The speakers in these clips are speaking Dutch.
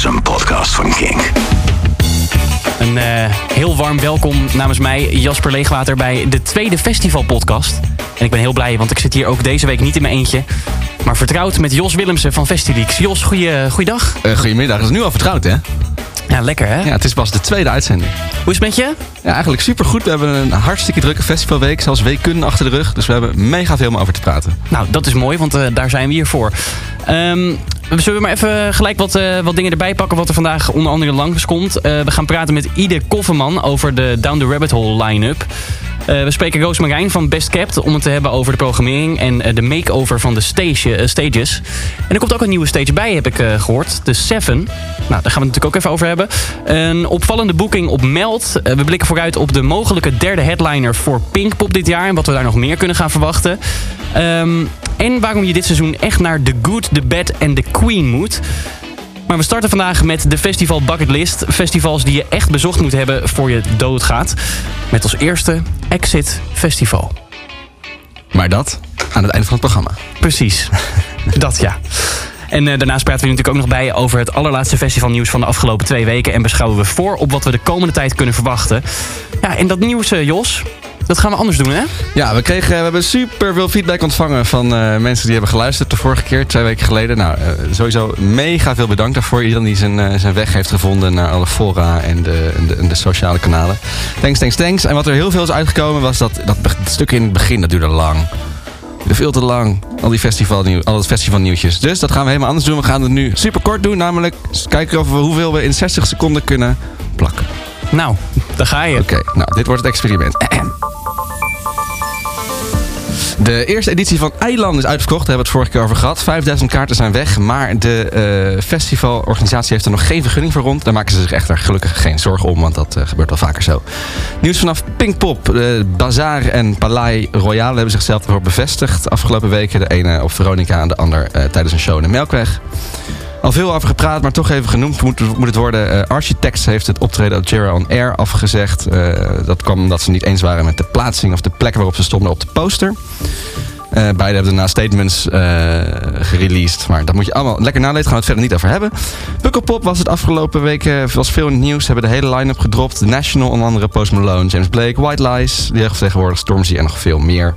is een podcast van Kink. Een uh, heel warm welkom namens mij, Jasper Leegwater, bij de tweede festivalpodcast. En ik ben heel blij, want ik zit hier ook deze week niet in mijn eentje. Maar vertrouwd met Jos Willemsen van Festileaks. Jos, goeie, goeiedag. Uh, goedemiddag. Dat is nu al vertrouwd, hè? Ja, lekker hè? Ja, het is pas de tweede uitzending. Hoe is het met je? Ja, eigenlijk supergoed. We hebben een hartstikke drukke festivalweek, zelfs weekkunde achter de rug. Dus we hebben mega veel om over te praten. Nou, dat is mooi, want uh, daar zijn we hier voor. Um, zullen we maar even gelijk wat, uh, wat dingen erbij pakken wat er vandaag onder andere langs komt. Uh, we gaan praten met Ide Kofferman over de Down the Rabbit Hole line-up. Uh, we spreken Roos Marijn van Best Kept om het te hebben over de programmering en uh, de makeover van de stage, uh, stages. En er komt ook een nieuwe stage bij, heb ik gehoord. De Seven. Nou, daar gaan we het natuurlijk ook even over hebben. Een opvallende boeking op Meld. we blikken vooruit op de mogelijke derde headliner voor Pinkpop dit jaar. En wat we daar nog meer kunnen gaan verwachten. Um, en waarom je dit seizoen echt naar The Good, The Bad en The Queen moet. Maar we starten vandaag met de Festival Bucketlist. Festivals die je echt bezocht moet hebben voor je doodgaat. Met als eerste Exit Festival. Maar dat aan het einde van het programma. Precies. dat ja. En uh, daarnaast praten we natuurlijk ook nog bij over het allerlaatste festivalnieuws van de afgelopen twee weken. En beschouwen we voor op wat we de komende tijd kunnen verwachten. Ja, en dat nieuws, uh, Jos, dat gaan we anders doen, hè? Ja, we, kregen, we hebben super veel feedback ontvangen van uh, mensen die hebben geluisterd de vorige keer, twee weken geleden. Nou, uh, sowieso mega veel bedankt daarvoor. Iedereen die zijn, uh, zijn weg heeft gevonden naar alle fora en de, de, de, sociale kanalen. Thanks, thanks, thanks. En wat er heel veel is uitgekomen was dat, dat stuk in het begin, dat duurde lang. duurde veel te lang. Al die festivalnieuw, al het festivalnieuwtjes. Dus dat gaan we helemaal anders doen. We gaan het nu super kort doen. Namelijk kijken of we hoeveel we in 60 seconden kunnen plakken. Nou, daar ga je. Oké, nou, dit wordt het experiment. De eerste editie van Eiland is uitverkocht. Daar hebben we het vorige keer over gehad. 5000 kaarten zijn weg. Maar de uh, festivalorganisatie heeft er nog geen vergunning voor rond. Daar maken ze zich echter gelukkig geen zorgen om. Want dat uh, gebeurt wel vaker zo. Nieuws vanaf Pinkpop. Uh, Bazaar en Palais Royale hebben zichzelf ervoor bevestigd. Afgelopen weken. De ene op Veronica en de ander tijdens een show in de Melkweg. Al veel over gepraat, maar toch even genoemd moet, moet het worden. Uh, Architects heeft het optreden op Jira on Air afgezegd. Uh, dat kwam omdat ze niet eens waren met de plaatsing of de plek waarop ze stonden op de poster. Uh, beide hebben daarna statements gereleased. Maar dat moet je allemaal lekker nalezen. Gaan we het verder niet over hebben. Pukkelpop was het afgelopen weken was veel in het nieuws. Hebben de hele line-up gedropt. The National, onder andere Post Malone, James Blake, White Lies. Die tegenwoordig Stormzy en nog veel meer.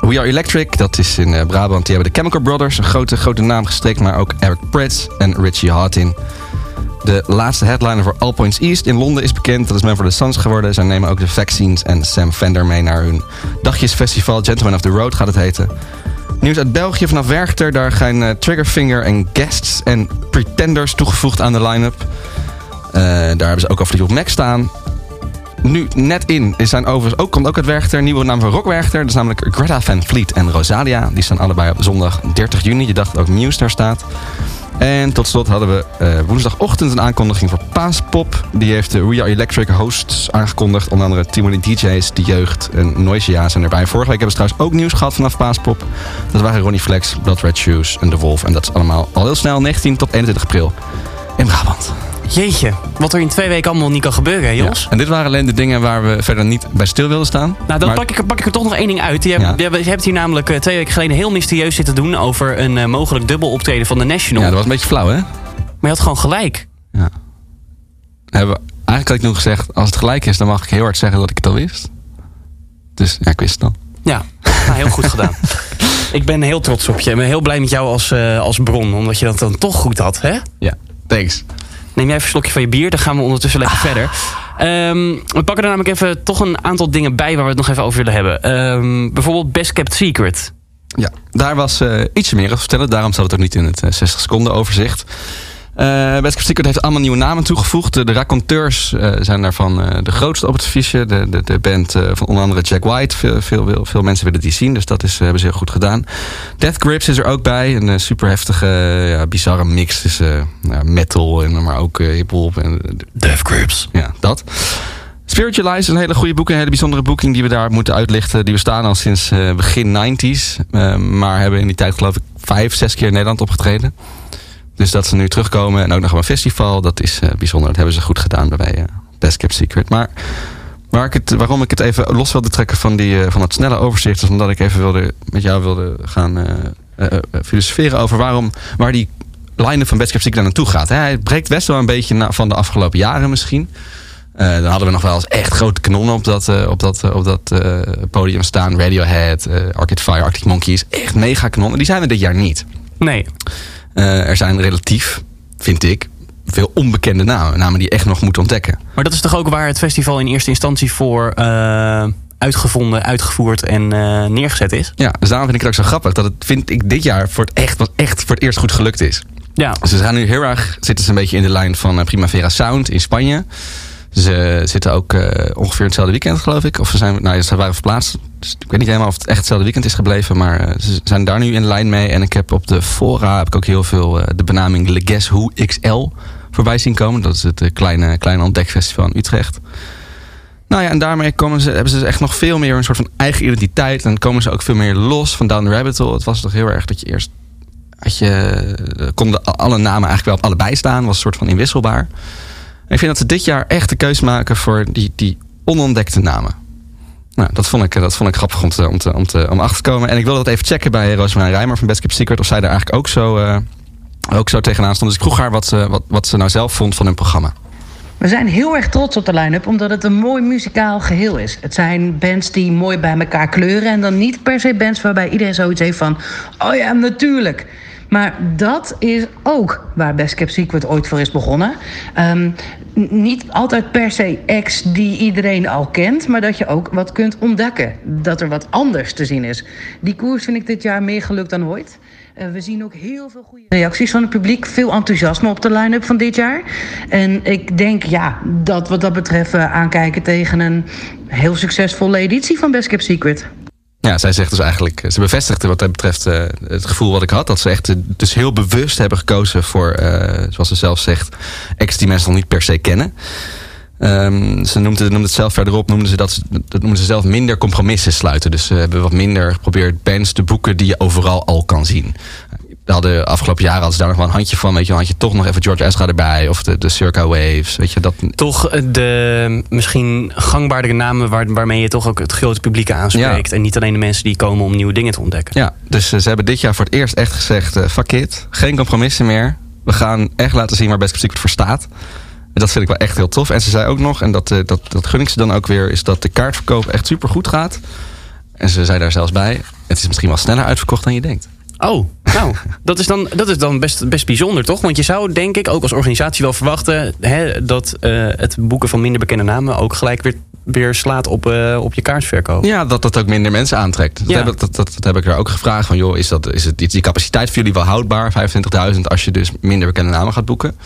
We Are Electric, dat is in uh, Brabant. Die hebben de Chemical Brothers, een grote, grote naam gestrekt. Maar ook Eric Prydz en Richie Hawtin. De laatste headliner voor All Points East in Londen is bekend. Dat is Men for the Suns geworden. Zij nemen ook de Vaccines en Sam Fender mee naar hun dagjesfestival. Gentlemen of the Road gaat het heten. Nieuws uit België vanaf Werchter. Daar gaan uh, Triggerfinger en Guests en Pretenders toegevoegd aan de line-up. Uh, daar hebben ze ook over op Mac staan nu net in zijn overigens ook, komt ook het Werchter, nieuwe naam van Rock Werchter. Dat is namelijk Greta Van Fleet en Rosalia. Die staan allebei op zondag 30 juni. Je dacht dat ook Muse daar staat. En tot slot hadden we uh, woensdagochtend een aankondiging voor Paaspop. Die heeft de We Are Electric hosts aangekondigd. Onder andere Timony DJ's, De Jeugd en Noisia zijn erbij. Vorige week hebben ze trouwens ook nieuws gehad vanaf Paaspop. Dat waren Ronnie Flex, Blood Red Shoes en The Wolf. En dat is allemaal al heel snel, 19 tot 21 april in Brabant. Jeetje, wat er in twee weken allemaal niet kan gebeuren, Jos. Ja, en dit waren alleen de dingen waar we verder niet bij stil wilden staan. Nou, dan pak, ik, pak ik er toch nog één ding uit. Je, ja. hebt, je hebt hier namelijk uh, twee weken geleden heel mysterieus zitten doen... over een uh, mogelijk dubbel optreden van de National. Ja, dat was een beetje flauw, hè? Maar je had gewoon gelijk. Ja. Hebben, eigenlijk had ik nog gezegd, als het gelijk is... dan mag ik heel hard zeggen dat ik het al wist. Dus ja, ik wist het dan. Ja, nou, heel goed gedaan. Ik ben heel trots op je. Ik ben heel blij met jou als, uh, als bron. Omdat je dat dan toch goed had, hè? Ja, thanks. Neem jij even een slokje van je bier, dan gaan we ondertussen lekker verder. Um, we pakken er namelijk even toch een aantal dingen bij waar we het nog even over willen hebben. Um, bijvoorbeeld Best Kept Secret. Ja, daar was uh, iets meer te vertellen. Daarom staat het ook niet in het uh, 60 seconden overzicht. Best Kept Secret heeft allemaal nieuwe namen toegevoegd. De, de raconteurs uh, zijn daarvan uh, de grootste op het fiche. De, de, de band van onder andere Jack White. Veel, veel, veel mensen willen die zien, dus dat is, hebben ze heel goed gedaan. Death Grips is er ook bij. Een super heftige, ja, bizarre mix tussen metal, en, maar ook hip-hop. Death Grips. Ja, dat. Spiritualize is een hele goede boek, een hele bijzondere boeking die we daar moeten uitlichten. Die bestaan al sinds begin 90s. maar hebben in die tijd geloof ik vijf, zes keer in Nederland opgetreden. Dus dat ze nu terugkomen en ook nog een festival, dat is uh, bijzonder. Dat hebben ze goed gedaan bij uh, Best Kept Secret. Maar waar ik het, waarom ik het even los wilde trekken van, die, uh, van het snelle overzicht... is omdat ik even wilde, met jou wilde gaan filosoferen over waarom, waar die line-up van Best Kept Secret naartoe gaat. Hij breekt best wel een beetje van de afgelopen jaren misschien. Dan hadden we nog wel eens echt grote kanonnen op dat, op dat, op dat podium staan. Radiohead, Arcade Fire, Arctic Monkeys. Echt mega kanonnen. Die zijn er dit jaar niet. Nee. Er zijn relatief, vind ik, veel onbekende namen. Namen die je echt nog moet ontdekken. Maar dat is toch ook waar het festival in eerste instantie voor uitgevonden, uitgevoerd en neergezet is? Ja, dus daarom vind ik het ook zo grappig. Dat het, vind ik, dit jaar voor het echt, wat echt voor het eerst goed gelukt is. Ja. Dus ze gaan nu heel erg, zitten ze een beetje in de lijn van Primavera Sound in Spanje. Ze zitten ook uh, ongeveer hetzelfde weekend, geloof ik. Of ze, zijn, nou, ze waren verplaatst. Dus ik weet niet helemaal of het echt hetzelfde weekend is gebleven. Maar uh, ze zijn daar nu in lijn mee. En ik heb op de fora heb ik ook heel veel uh, de benaming Le Guess Who XL voorbij zien komen. Dat is het kleine, kleine ontdekfestival in Utrecht. Nou ja, en daarmee komen ze, hebben ze echt nog veel meer een soort van eigen identiteit. En komen ze ook veel meer los van Down the Rabbit Hole. Het was toch heel erg dat je eerst... Had je, konden alle namen eigenlijk wel op allebei staan. Was een soort van inwisselbaar ik vind dat ze dit jaar echt de keus maken voor die, die onontdekte namen. Nou, dat vond ik, dat vond ik grappig om, te, om, te, om, te, achter te komen. En ik wilde dat even checken bij Roosmarijn Rijmer van Best Kept Secret. Of zij daar eigenlijk ook zo, uh, ook zo tegenaan stond. Dus ik vroeg haar wat ze, wat, wat ze nou zelf vond van hun programma. We zijn heel erg trots op de line-up, omdat het een mooi muzikaal geheel is. Het zijn bands die mooi bij elkaar kleuren. En dan niet per se bands waarbij iedereen zoiets heeft van... oh ja, natuurlijk. Maar dat is ook waar Best Kept Secret ooit voor is begonnen. Um, niet altijd per se acts die iedereen al kent, maar dat je ook wat kunt ontdekken. Dat er wat anders te zien is. Die koers vind ik dit jaar meer gelukt dan ooit. Uh, we zien ook heel veel goede reacties van het publiek. Veel enthousiasme op de line-up van dit jaar. En ik denk ja, dat wat dat betreft uh, aankijken tegen een heel succesvolle editie van Best Kept Secret. Ja, zij zegt dus eigenlijk, ze bevestigde wat dat betreft uh, het gevoel wat ik had. Dat ze echt dus heel bewust hebben gekozen voor, uh, zoals ze zelf zegt, acts die mensen nog niet per se kennen. Um, ze noemde, noemde het zelf verderop, noemden ze dat, dat noemden ze zelf minder compromissen sluiten. Dus ze hebben wat minder geprobeerd bands te boeken die je overal al kan zien we hadden afgelopen jaren hadden ze daar nog wel een handje van. Weet je, had je toch nog even George Ezra erbij. Of de, de Circa Waves. Weet je, dat... Toch eh, de misschien gangbaardere namen waar, waarmee je toch ook het grote publiek aanspreekt. En niet alleen de mensen die komen om nieuwe dingen te ontdekken. Ja, dus uh, ze hebben dit jaar voor het eerst echt gezegd... Uh, fuck it, geen compromissen meer. We gaan echt laten zien waar Best Secret voor staat. En dat vind ik wel echt heel tof. En ze zei ook nog, en dat, dat, dat gun ik ze dan ook weer... is dat de kaartverkoop echt super goed gaat. En ze zei daar zelfs bij... het is misschien wel sneller uitverkocht dan je denkt. Oh, nou, dat is dan, dat is dan best, best bijzonder, toch? Want je zou, denk ik, ook als organisatie wel verwachten... Hè, dat uh, het boeken van minder bekende namen ook gelijk weer, weer slaat op, uh, op je kaartverkoop. Ja, dat dat ook minder mensen aantrekt. Dat, heb, dat, dat, dat, heb ik er ook gevraagd. Van, joh, is, dat, is het, die capaciteit voor jullie wel houdbaar? 25.000 als je dus minder bekende namen gaat boeken.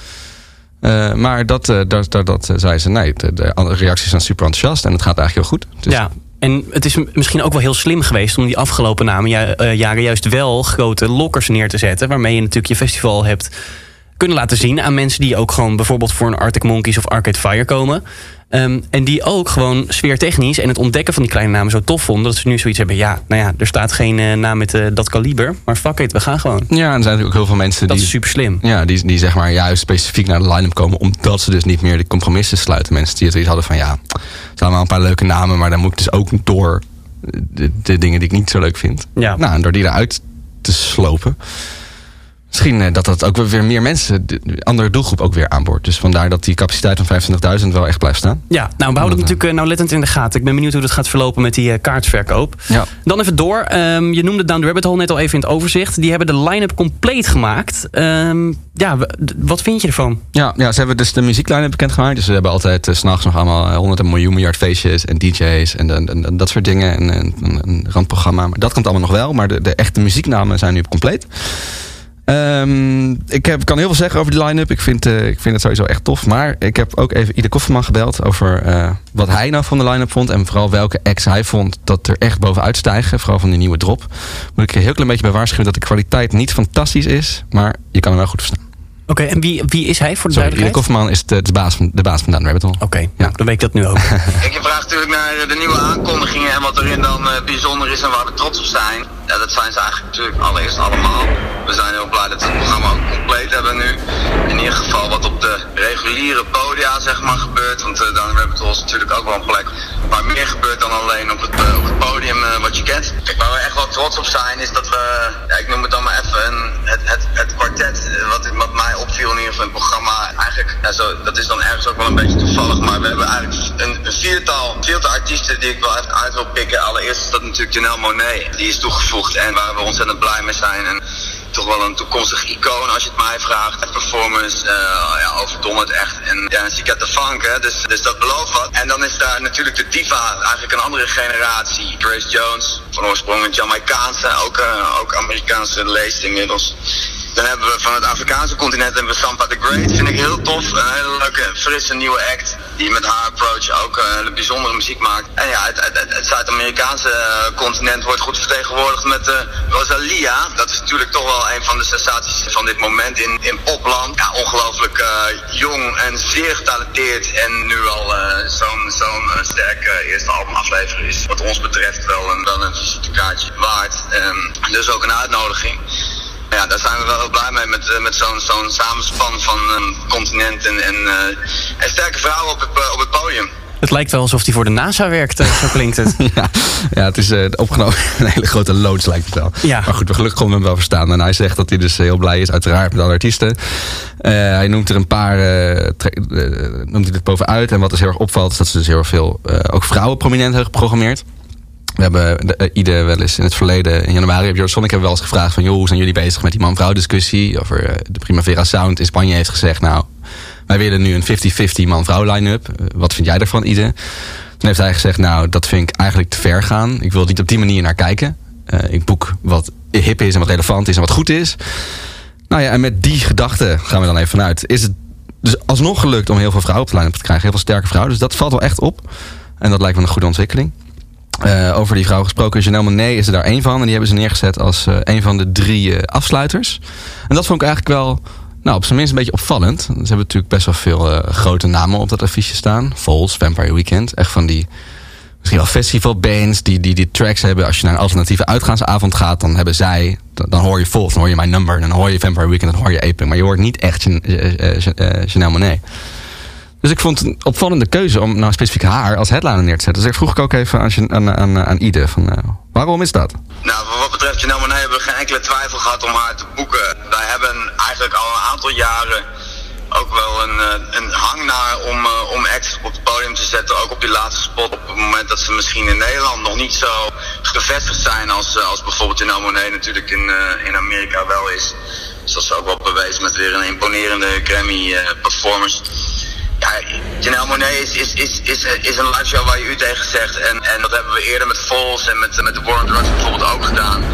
Uh, maar dat, dat, dat, dat zei ze, nee, de, de reacties zijn super enthousiast en het gaat eigenlijk heel goed. Dus ja, en het is misschien ook wel heel slim geweest om die afgelopen namen, uh, jaren juist wel grote lokkers neer te zetten. Waarmee je natuurlijk je festival hebt kunnen laten zien aan mensen die ook gewoon bijvoorbeeld voor een Arctic Monkeys of Arcade Fire komen. Um, en die ook gewoon sfeertechnisch en het ontdekken van die kleine namen zo tof vonden. Dat ze nu zoiets hebben. Ja, nou ja, er staat geen uh, naam met uh, dat kaliber. Maar fuck it, we gaan gewoon. Ja, en er zijn natuurlijk ook heel veel mensen dat die... is super slim. Ja, die, die zeg maar juist specifiek naar de line-up komen. Omdat ze dus niet meer de compromissen sluiten. Mensen die het iets hadden van ja, er zijn wel een paar leuke namen. Maar dan moet ik dus ook door de, de dingen die ik niet zo leuk vind. Ja. Nou, en door die eruit te slopen Misschien eh, dat dat ook weer meer mensen, de andere doelgroep ook weer aanboort. Dus vandaar dat die capaciteit van 25.000 wel echt blijft staan. Ja, nou we houden het natuurlijk uh, nauwlettend in de gaten. Ik ben benieuwd hoe dat gaat verlopen met die uh, kaartverkoop. Ja. Dan even door. Um, je noemde Down the Rabbit Hole net al even in het overzicht. Die hebben de line-up compleet gemaakt. Um, ja, wat vind je ervan? Ja, ja, ze hebben dus de muziekline-up bekendgemaakt. Dus ze hebben altijd uh, s'nachts nog allemaal honderden miljoen miljard feestjes en DJ's en, en, en dat soort dingen. En, en, een randprogramma. Maar dat komt allemaal nog wel. Maar de, de echte muzieknamen zijn nu compleet. Um, ik heb, kan heel veel zeggen over die line-up. Ik vind, uh, ik vind het sowieso echt tof. Maar ik heb ook even Ieder Kofferman gebeld over uh, wat hij nou van de line-up vond. En vooral welke acts hij vond dat er echt bovenuit stijgen. Vooral van die nieuwe drop. Moet ik er heel klein beetje bij waarschuwen dat de kwaliteit niet fantastisch is. Maar je kan hem wel goed verstaan. Oké, okay, en wie, wie is hij voor de Sorry, Kofferman is de, de, baas van, de baas van Down Rabbit Hole. Oké, okay, ja. nou, dan weet ik dat nu ook. Kijk, je vraagt natuurlijk naar de nieuwe aankondigingen en wat erin dan uh, bijzonder is en waar we trots op zijn. Ja, dat zijn ze eigenlijk natuurlijk allereerst allemaal. We zijn heel blij dat we het programma ook compleet hebben nu. En ieder geval wat op de reguliere podia zeg maar gebeurt. Want uh, dan hebben we ons natuurlijk ook wel een plek waar meer gebeurt dan alleen op het, uh, op het podium uh, wat je kent. Kijk, waar we echt wel trots op zijn is dat we, ja, ik noem het dan maar even, een, het, het, het kwartet wat, wat mij opviel in ieder geval in het programma. Eigenlijk, dat is dan ergens ook wel een beetje toevallig, maar we hebben eigenlijk een, viertal, viertal artiesten die ik wel even uit wil pikken. Allereerst is dat natuurlijk Janelle Monet, die is toegevoegd en waar we ontzettend blij mee zijn. En, toch wel een toekomstig icoon als je het mij vraagt. Performance uh, ja, echt. En ja, ik de funk, hè, dus, dus dat belooft wat. En dan is daar natuurlijk de diva, eigenlijk een andere generatie. Grace Jones, van oorsprong een Jamaicaanse, ook, uh, ook Amerikaanse leest inmiddels. Dan hebben we van het Afrikaanse continent hebben we Sampa the Great. Vind ik heel tof. Een hele leuke, frisse nieuwe act. Die met haar approach ook uh, bijzondere muziek maakt. En ja, het, het, Zuid-Amerikaanse uh, continent wordt goed vertegenwoordigd met uh, Rosalia. Dat is natuurlijk toch wel een van de sensaties van dit moment in, in popland. Ja, ongelooflijk jong en zeer getalenteerd. En nu al zo'n zo'n sterk eerste album afleveren is wat ons betreft wel een, wel een visitekaartje waard. Um, dus ook een uitnodiging ja, daar zijn we wel blij mee met, met zo'n zo'n samenspan van um, continenten en, uh, en sterke vrouwen op het, op het podium. Het lijkt wel alsof hij voor de NASA werkt, zo klinkt het. ja, ja, het is uh, opgenomen een hele grote loods lijkt het wel. Ja. Maar goed, we gelukkig konden hem wel verstaan. En hij zegt dat hij dus heel blij is, uiteraard, met alle artiesten. Uh, hij noemt er een paar, noemt hij het bovenuit. En wat dus heel erg opvalt, is dat ze dus heel veel, ook vrouwen prominent hebben geprogrammeerd. We hebben de, uh, ieder wel eens in het verleden, in januari, heb George Sonic hebben we wel eens gevraagd van... joh, hoe zijn jullie bezig met die man-vrouw discussie? Over uh, de Primavera Sound in Spanje heeft gezegd... nou, wij willen nu een 50-50 man-vrouw line-up. Uh, wat vind jij daarvan, Ide? Toen heeft hij gezegd, nou, dat vind ik eigenlijk te ver gaan. Ik wil niet op die manier naar kijken. ik boek wat hip is en wat relevant is en wat goed is. Nou ja, en met die gedachte gaan we dan even vanuit. Is het dus alsnog gelukt om heel veel vrouwen op de line-up te krijgen. Heel veel sterke vrouwen. Dus dat valt wel echt op. En dat lijkt me een goede ontwikkeling. Uh, over die vrouw gesproken, Janelle Monet is er daar één van. En die hebben ze neergezet als uh, een van de drie uh, afsluiters. En dat vond ik eigenlijk wel, nou, op zijn minst een beetje opvallend. Ze hebben natuurlijk best wel veel grote namen op dat affiche staan. Falls, Vampire Weekend. Echt van die, misschien wel festivalbands die, die die tracks hebben. Als je naar een alternatieve uitgaansavond gaat, dan hebben zij... Dan, hoor je Falls, dan hoor je My Number, dan hoor je Vampire Weekend, dan hoor je Aping. Maar je hoort niet echt Janelle Monet. Dus ik vond het een opvallende keuze om nou specifiek haar als headliner neer te zetten. Dus ik vroeg ik ook even aan, aan, Ide, van, uh, waarom is dat? Nou, wat betreft Janelle Monet hebben we geen enkele twijfel gehad om haar te boeken. Wij hebben eigenlijk al een aantal jaren ook wel een, een hang naar om, uh, om acts op het podium te zetten. Ook op die laatste spot. Op het moment dat ze misschien in Nederland nog niet zo gevestigd zijn als, als bijvoorbeeld Janelle Monet natuurlijk in, in Amerika wel is. Dus dat ook wel bewezen met weer een imponerende Grammy performance ja, Janelle is, is, is, is, is een live show waar je u tegen zegt. En, en dat hebben we eerder met Falls en met, met de Warren Drugs bijvoorbeeld ook gedaan.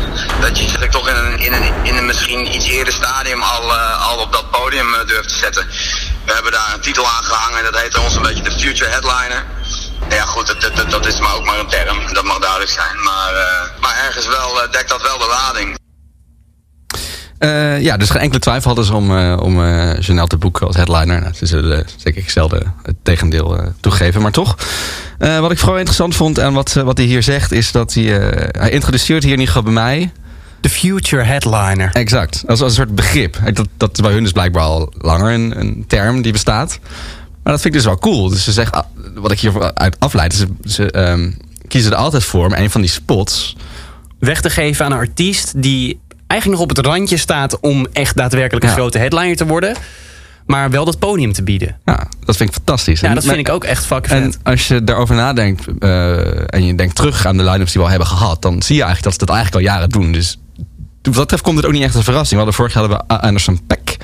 Dat je zich toch in een, in, een, in een misschien iets eerder stadium al, uh, al op dat podium uh, durft te zetten. We hebben daar een titel aan gehangen, dat heet ons een beetje de Future Headliner. Ja goed, dat, dat, dat is maar ook maar een term, dat mag duidelijk zijn. Maar, uh, maar ergens wel dekt dat wel de lading. Uh, ja, dus geen enkele twijfel hadden ze om, uh, om uh, Janelle te boeken als headliner. Nou, ze zullen zeker ik zelden het tegendeel toegeven, maar toch. wat ik vooral interessant vond en wat, wat hij hier zegt, is dat hij, hij introduceert hier geval bij mij. De future headliner. Exact, als, als een soort begrip. Dat, dat is bij hun dus blijkbaar al langer een, een term die bestaat. Maar dat vind ik dus wel cool. Dus ze zegt, wat ik hier uit afleid, ze, ze um, kiezen er altijd voor om een van die spots weg te geven aan een artiest die eigenlijk nog op het randje staat om echt daadwerkelijk een ja. grote headliner te worden. Maar wel dat podium te bieden. Ja, dat vind ik fantastisch. Ja, dat vind ik ook echt fucking vet. En als je daarover nadenkt uh, en je denkt terug aan de line-ups die we al hebben gehad, dan zie je eigenlijk dat ze dat eigenlijk al jaren doen. Dus wat dat betreft komt het ook niet echt als een verrassing. We hadden vorig jaar hadden we Anderson Peck.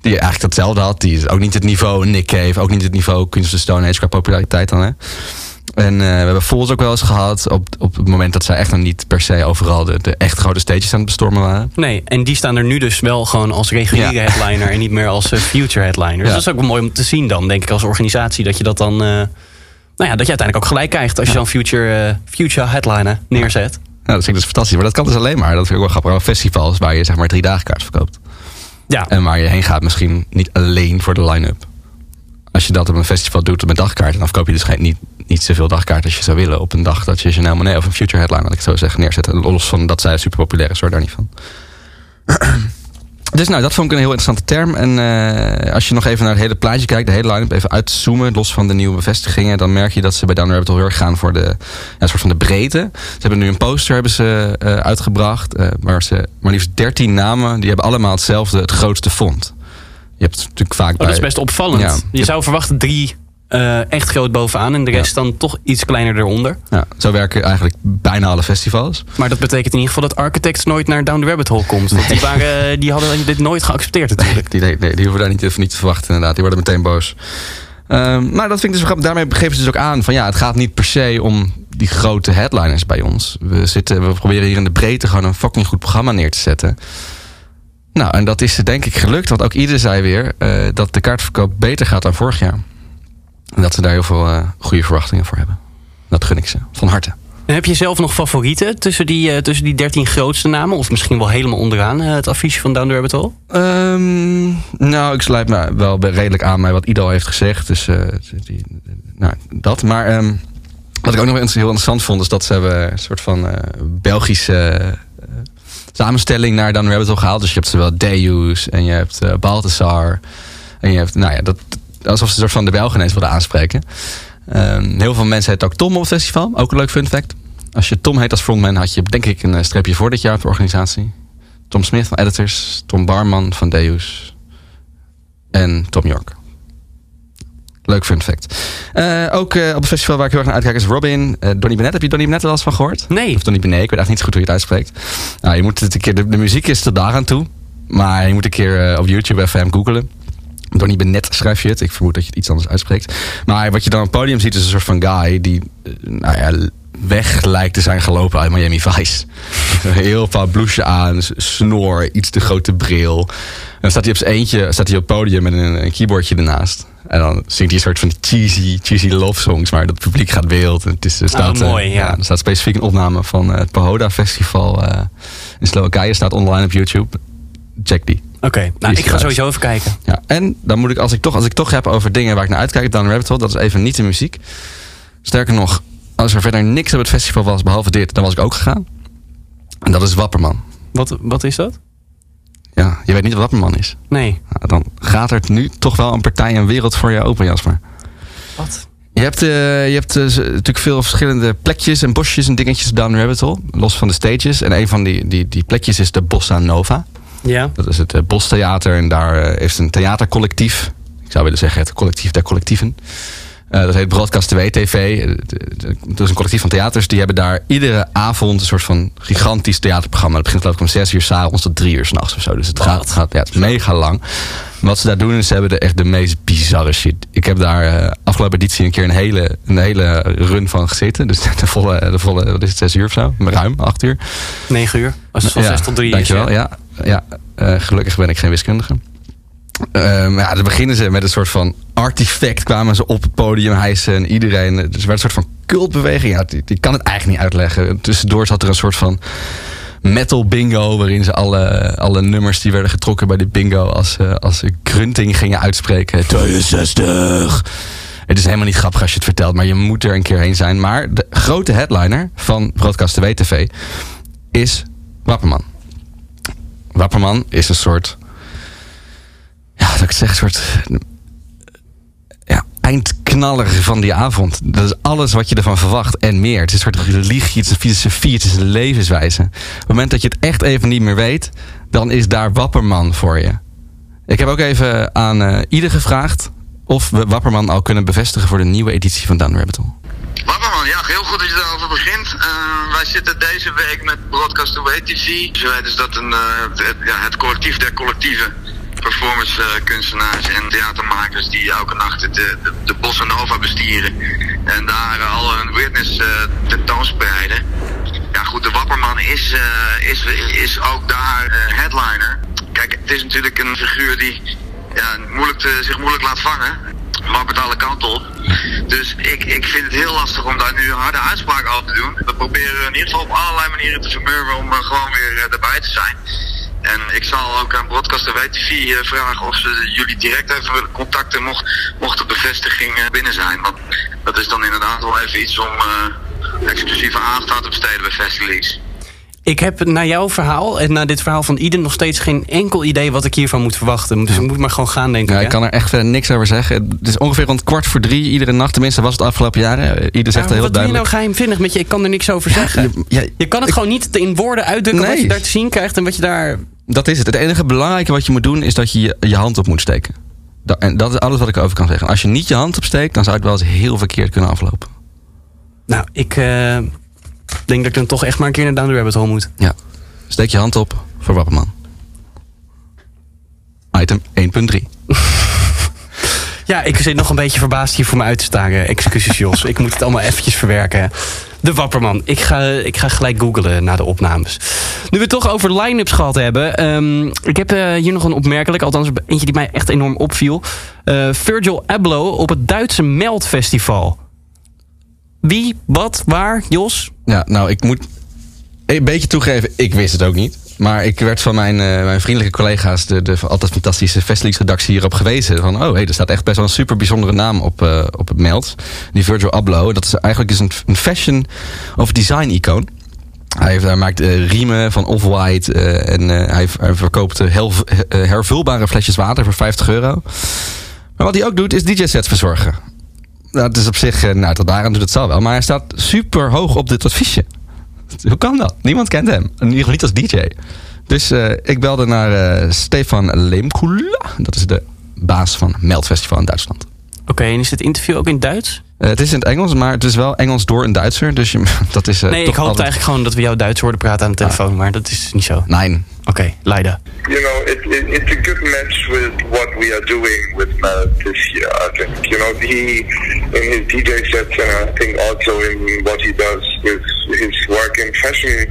Die eigenlijk hetzelfde had. Die is ook niet het niveau Nick Cave. Ook niet het niveau Queens of the Stone Age qua populariteit dan. Hè. En uh, we hebben Falls ook wel eens gehad op, op het moment dat zij echt nog niet per se overal de, de echt grote stages aan het bestormen waren. Nee, en die staan er nu dus wel gewoon als reguliere ja. headliner en niet meer als uh, future headliner. Dus ja. dat is ook wel mooi om te zien dan, denk ik, als organisatie, dat je dat dan, uh, nou ja, dat je uiteindelijk ook gelijk krijgt als je dan future, future headliner neerzet. Ja, dat vind ik dus fantastisch. Maar dat kan dus alleen maar, dat vind ik ook wel grappig, festivals waar je zeg maar drie dagen kaart verkoopt. Ja. En waar je heen gaat misschien niet alleen voor de line-up. Als je dat op een festival doet met dagkaarten, dan verkoop je dus niet, niet zoveel dagkaarten als je zou willen op een dag dat je Janelle Monet of een Future Headline, dat ik zo zeg, neerzet. Los van dat zij super populair is, hoor, daar niet van. Dus nou, dat vond ik een heel interessante term. En uh, als je nog even naar het hele plaatje kijkt, de hele line-up, even uitzoomen, los van de nieuwe bevestigingen, dan merk je dat ze bij Down Rabbit Hole heel erg gaan voor de ja, soort van de breedte. Ze hebben nu een poster hebben ze, uh, uitgebracht, uh, waar ze maar liefst 13 namen, die hebben allemaal hetzelfde, het grootste font. Je hebt natuurlijk vaak. Oh, bij, dat is best opvallend. Ja, je zou verwachten drie uh, echt groot bovenaan en de rest ja. dan toch iets kleiner eronder. Ja, zo werken eigenlijk bijna alle festivals. Maar dat betekent in ieder geval dat Architects nooit naar Down the Rabbit Hole komt. Want die, waren, die hadden dit nooit geaccepteerd natuurlijk. Nee, die, nee, die hoeven daar niet, even niet te verwachten inderdaad. Die worden meteen boos. Um, maar dat vind ik dus grappig. Daarmee geven ze dus ook aan van ja, het gaat niet per se om die grote headliners bij ons. We, zitten, we proberen hier in de breedte gewoon een fucking goed programma neer te zetten. Nou, en dat is denk ik gelukt. Want ook ieder zei weer uh, dat de kaartverkoop beter gaat dan vorig jaar. En dat ze daar heel veel uh, goede verwachtingen voor hebben. Dat gun ik ze, van harte. En heb je zelf nog favorieten tussen die, uh, tussen die 13 grootste namen? Of misschien wel helemaal onderaan uh, het affiche van Down the Rabbit Hole? Um, nou, ik sluit me wel redelijk aan bij wat Ido heeft gezegd. Dus die, nou, dat. Maar um, wat ik ook nog heel interessant vond... is dat ze hebben een soort van Belgische samenstelling naar Down the Rabbit Hole gehaald. Dus je hebt zowel Deus en je hebt Balthasar. En je hebt, nou ja, dat, alsof ze een soort van de Belgen eens wilden aanspreken. Um, heel veel mensen heet ook Tom op het festival. Ook een leuk fun fact. Als je Tom heet als frontman, had je denk ik een streepje voor dit jaar op de organisatie. Tom Smith van Editors, Tom Barman van Deus en Tom York. Leuk fun fact. Uh, ook uh, op het festival waar ik heel erg naar uitkijk is Robin. Uh, Donny Bennett. Heb je Donny Bennett wel eens van gehoord? Nee. Of Donny Benet. Ik weet echt niet zo goed hoe je het uitspreekt. Nou, je moet het een keer, de, de muziek is tot daar aan toe. Maar je moet een keer op YouTube even hem googelen. Donnie Benet schrijf je het. Ik vermoed dat je het iets anders uitspreekt. Maar wat je dan op het podium ziet is een soort van guy die nou ja, weg lijkt te zijn gelopen uit Miami Vice. Heel veel blouseje aan, snor, iets te grote bril. En dan staat hij op zijn eentje staat hij op het podium met een, een keyboardje ernaast. En dan zingt hij een soort van cheesy, cheesy love songs, maar het publiek gaat wild. En het is, er staat, oh, mooi, ja. ja. Er staat specifiek een opname van het Pahoda Festival uh, in Slowakije. Staat online op YouTube. Check die. Oké, okay. nou ik ga sowieso even kijken. Ja, en dan moet ik, als ik toch, als ik toch heb over dingen waar ik naar uitkijk, dan Rabbit Hole, dat is even niet de muziek. Sterker nog, als er verder niks op het festival was behalve dit, dan was ik ook gegaan. En dat is Wapperman. Wat, wat is dat? Ja, je weet niet wat Wapperman is. Nee. Nou, dan gaat er nu toch wel een partij en wereld voor je open, Jasper. Wat? Je hebt, uh, je hebt uh, natuurlijk veel verschillende plekjes en bosjes en dingetjes down Rabbit Hole. Los van de stages. En een van die, die, die plekjes is de Bossa Nova. Ja. Dat is het uh, Bostheater en daar is een theatercollectief. Ik zou willen zeggen het collectief der collectieven. Uh, dat heet Broadcast 2 TV. Dat is een collectief van theaters. Die hebben daar iedere avond een soort van gigantisch theaterprogramma. Dat begint geloof ik om 6 uur s'avonds tot 3 uur s'nachts of zo. Dus het gaat, het gaat, ja, het is mega lang. Wat ze daar doen is ze hebben de, echt de meest bizarre shit. Ik heb daar uh, afgelopen editie een keer een hele, een hele run van gezeten. Dus de volle, de volle wat is het, 6 uur of zo? Ruim, 8 uur. 9 uur. Als het van 6 tot 3 dankjewel, is. Dankjewel, ja. ja. Uh, gelukkig ben ik geen wiskundige. Um, ja, dan beginnen ze met een soort van artefact. Kwamen ze op het podium hijsen en iedereen. Dus er werd een soort van cultbeweging. Ja, die, die kan het eigenlijk niet uitleggen. Tussendoor zat er een soort van metal bingo. Waarin ze alle, alle nummers die werden getrokken bij de bingo. als, als grunting gingen uitspreken. 62. Het is helemaal niet grappig als je het vertelt, maar je moet er een keer heen zijn. Maar de grote headliner van Broadcast 2 TV is Wapperman. Wapperman is een soort ja, dat ik zeg, een soort ja, eindknaller van die avond. Dat is alles wat je ervan verwacht en meer. Het is een soort religie, het is een filosofie, het is een levenswijze. Op het moment dat je het echt even niet meer weet, dan is daar Wapperman voor je. Ik heb ook even aan uh, ieder gevraagd of we Wapperman al kunnen bevestigen voor de nieuwe editie van Down Rabbit. Wapperman, ja, heel goed dat je daarover begint. Uh, wij zitten deze week met Broadcast Away TV. Dus weten is dat een, uh, het, ja, het collectief der collectieven performance uh, kunstenaars en theatermakers die elke nacht de, de, de Bossa Nova bestieren. En daar uh, al hun weirdness uh, tentoonspreiden. Ja goed, de Wapperman is, is, is ook daar headliner. Kijk, het is natuurlijk een figuur die ja, moeilijk te, zich moeilijk laat vangen. Wappert alle kanten op. Dus ik, ik vind het heel lastig om daar nu een harde uitspraak over te doen. We proberen in ieder geval op allerlei manieren te vermurven om gewoon weer erbij te zijn. En ik zal ook aan Broadcast WTV vragen of ze jullie direct even willen contacten mocht, mocht de bevestiging binnen zijn. Want dat is dan inderdaad wel even iets om uh, exclusieve aandacht aan te besteden bij Festileaks. Ik heb na jouw verhaal en na dit verhaal van Iden nog steeds geen enkel idee wat ik hiervan moet verwachten. Dus ik moet maar gewoon gaan, denk Ja, ik. ik kan er echt verder niks over zeggen. Het is ongeveer rond kwart voor drie iedere nacht. Tenminste, was het de afgelopen jaren. Eh, Ieder zegt Ja, er heel wat doe je nou duidelijk. geheimzinnig met je? Ik kan er niks over zeggen. Ja, Je kan het gewoon niet in woorden uitdrukken wat Nee. je daar te zien krijgt en wat je daar... Dat is het. Het enige belangrijke wat je moet doen is dat je je, je hand op moet steken. Da- en dat is alles wat ik erover kan zeggen. Als je niet je hand opsteekt, dan zou het wel eens heel verkeerd kunnen aflopen. Nou, ik eh, denk dat ik dan toch echt maar een keer naar Down the Rabbit Hole moet. Ja. Steek je hand op voor Wapperman. Item 1.3. Ja, ik zit nog een beetje verbaasd hier voor me uit te staren. Excuses Jos, ik moet het allemaal eventjes verwerken. De Wapperman. Ik ga, ik ga gelijk googlen naar de opnames. Nu we het toch over line-ups gehad hebben. ehm, ik heb eh, hier nog een opmerkelijk, althans eentje die mij echt enorm opviel. Eh, Virgil Abloh op het Duitse Melt Festival. Wie, wat, waar, Jos? Ja, nou, ik moet een beetje toegeven, ik wist het ook niet. Maar ik werd van mijn, eh, mijn vriendelijke collega's, de, de altijd fantastische Festleaks-redactie, hierop gewezen. Van, oh, hey, er staat echt best wel een super bijzondere naam op, eh, op het meld. Die Virgil Abloh. Dat is eigenlijk dus een, een fashion of design-icoon. Hij, hij maakt eh, riemen van Off-White en hij, hij verkoopt heel, hervulbare flesjes water voor 50 euro. Maar wat hij ook doet, is DJ-sets verzorgen. Nou, het is op zich, eh, nou, tot daaraan doet het zal wel. Maar hij staat super hoog op dit adviesje. Hoe kan dat? Niemand kent hem. In ieder geval niet als DJ. Dus eh, ik belde naar eh, Stefan Leemkula. Dat is de baas van Meld Festival in Duitsland. Oké, en is dit interview ook in Duits? Het is in het Engels, maar het is wel Engels door een Duitser. Dus je, dat is nee, ik hoopte altijd... eigenlijk gewoon dat we jou Duits hoorden praten aan de telefoon. Maar dat is niet zo. Oké, Nee. Leida. you know, it, it, it's a good match with what we are doing with Mel this year. I think, you know, he in his DJ sets, and I think also in what he does with his work in fashion,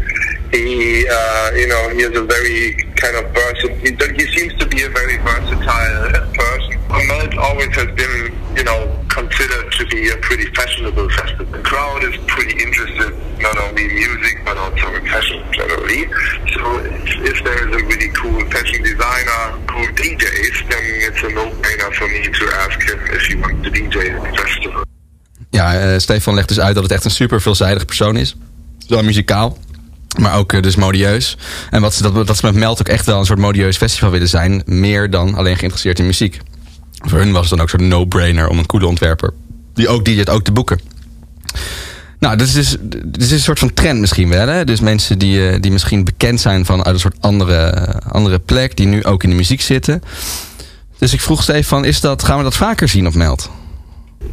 he, uh, you know, he is a very kind of versatile. He, he seems to be a very versatile person. Melt always has been, you know, considered to be a pretty fashionable festival. The crowd is pretty interested not only in music but also in fashion generally. So if, there is a really cool fashion designer who DJs, then it's a no-brainer for me to ask him if he wants to DJ at the festival. Ja, eh, Stefan legt dus uit dat het echt een super veelzijdig persoon is. Zowel muzikaal, maar ook eh, dus modieus. En wat ze, dat, dat ze met Meld ook echt wel een soort modieus festival willen zijn. Meer dan alleen geïnteresseerd in muziek. Voor hun was het dan ook zo'n no-brainer om een coole ontwerper... die ook het ook te boeken. Nou, dit is, dus, dit is een soort van trend misschien wel. Hè? Dus mensen die, eh, die misschien bekend zijn van uit een soort andere, andere plek... die nu ook in de muziek zitten. Dus ik vroeg Stefan, is dat, gaan we dat vaker zien op Meld?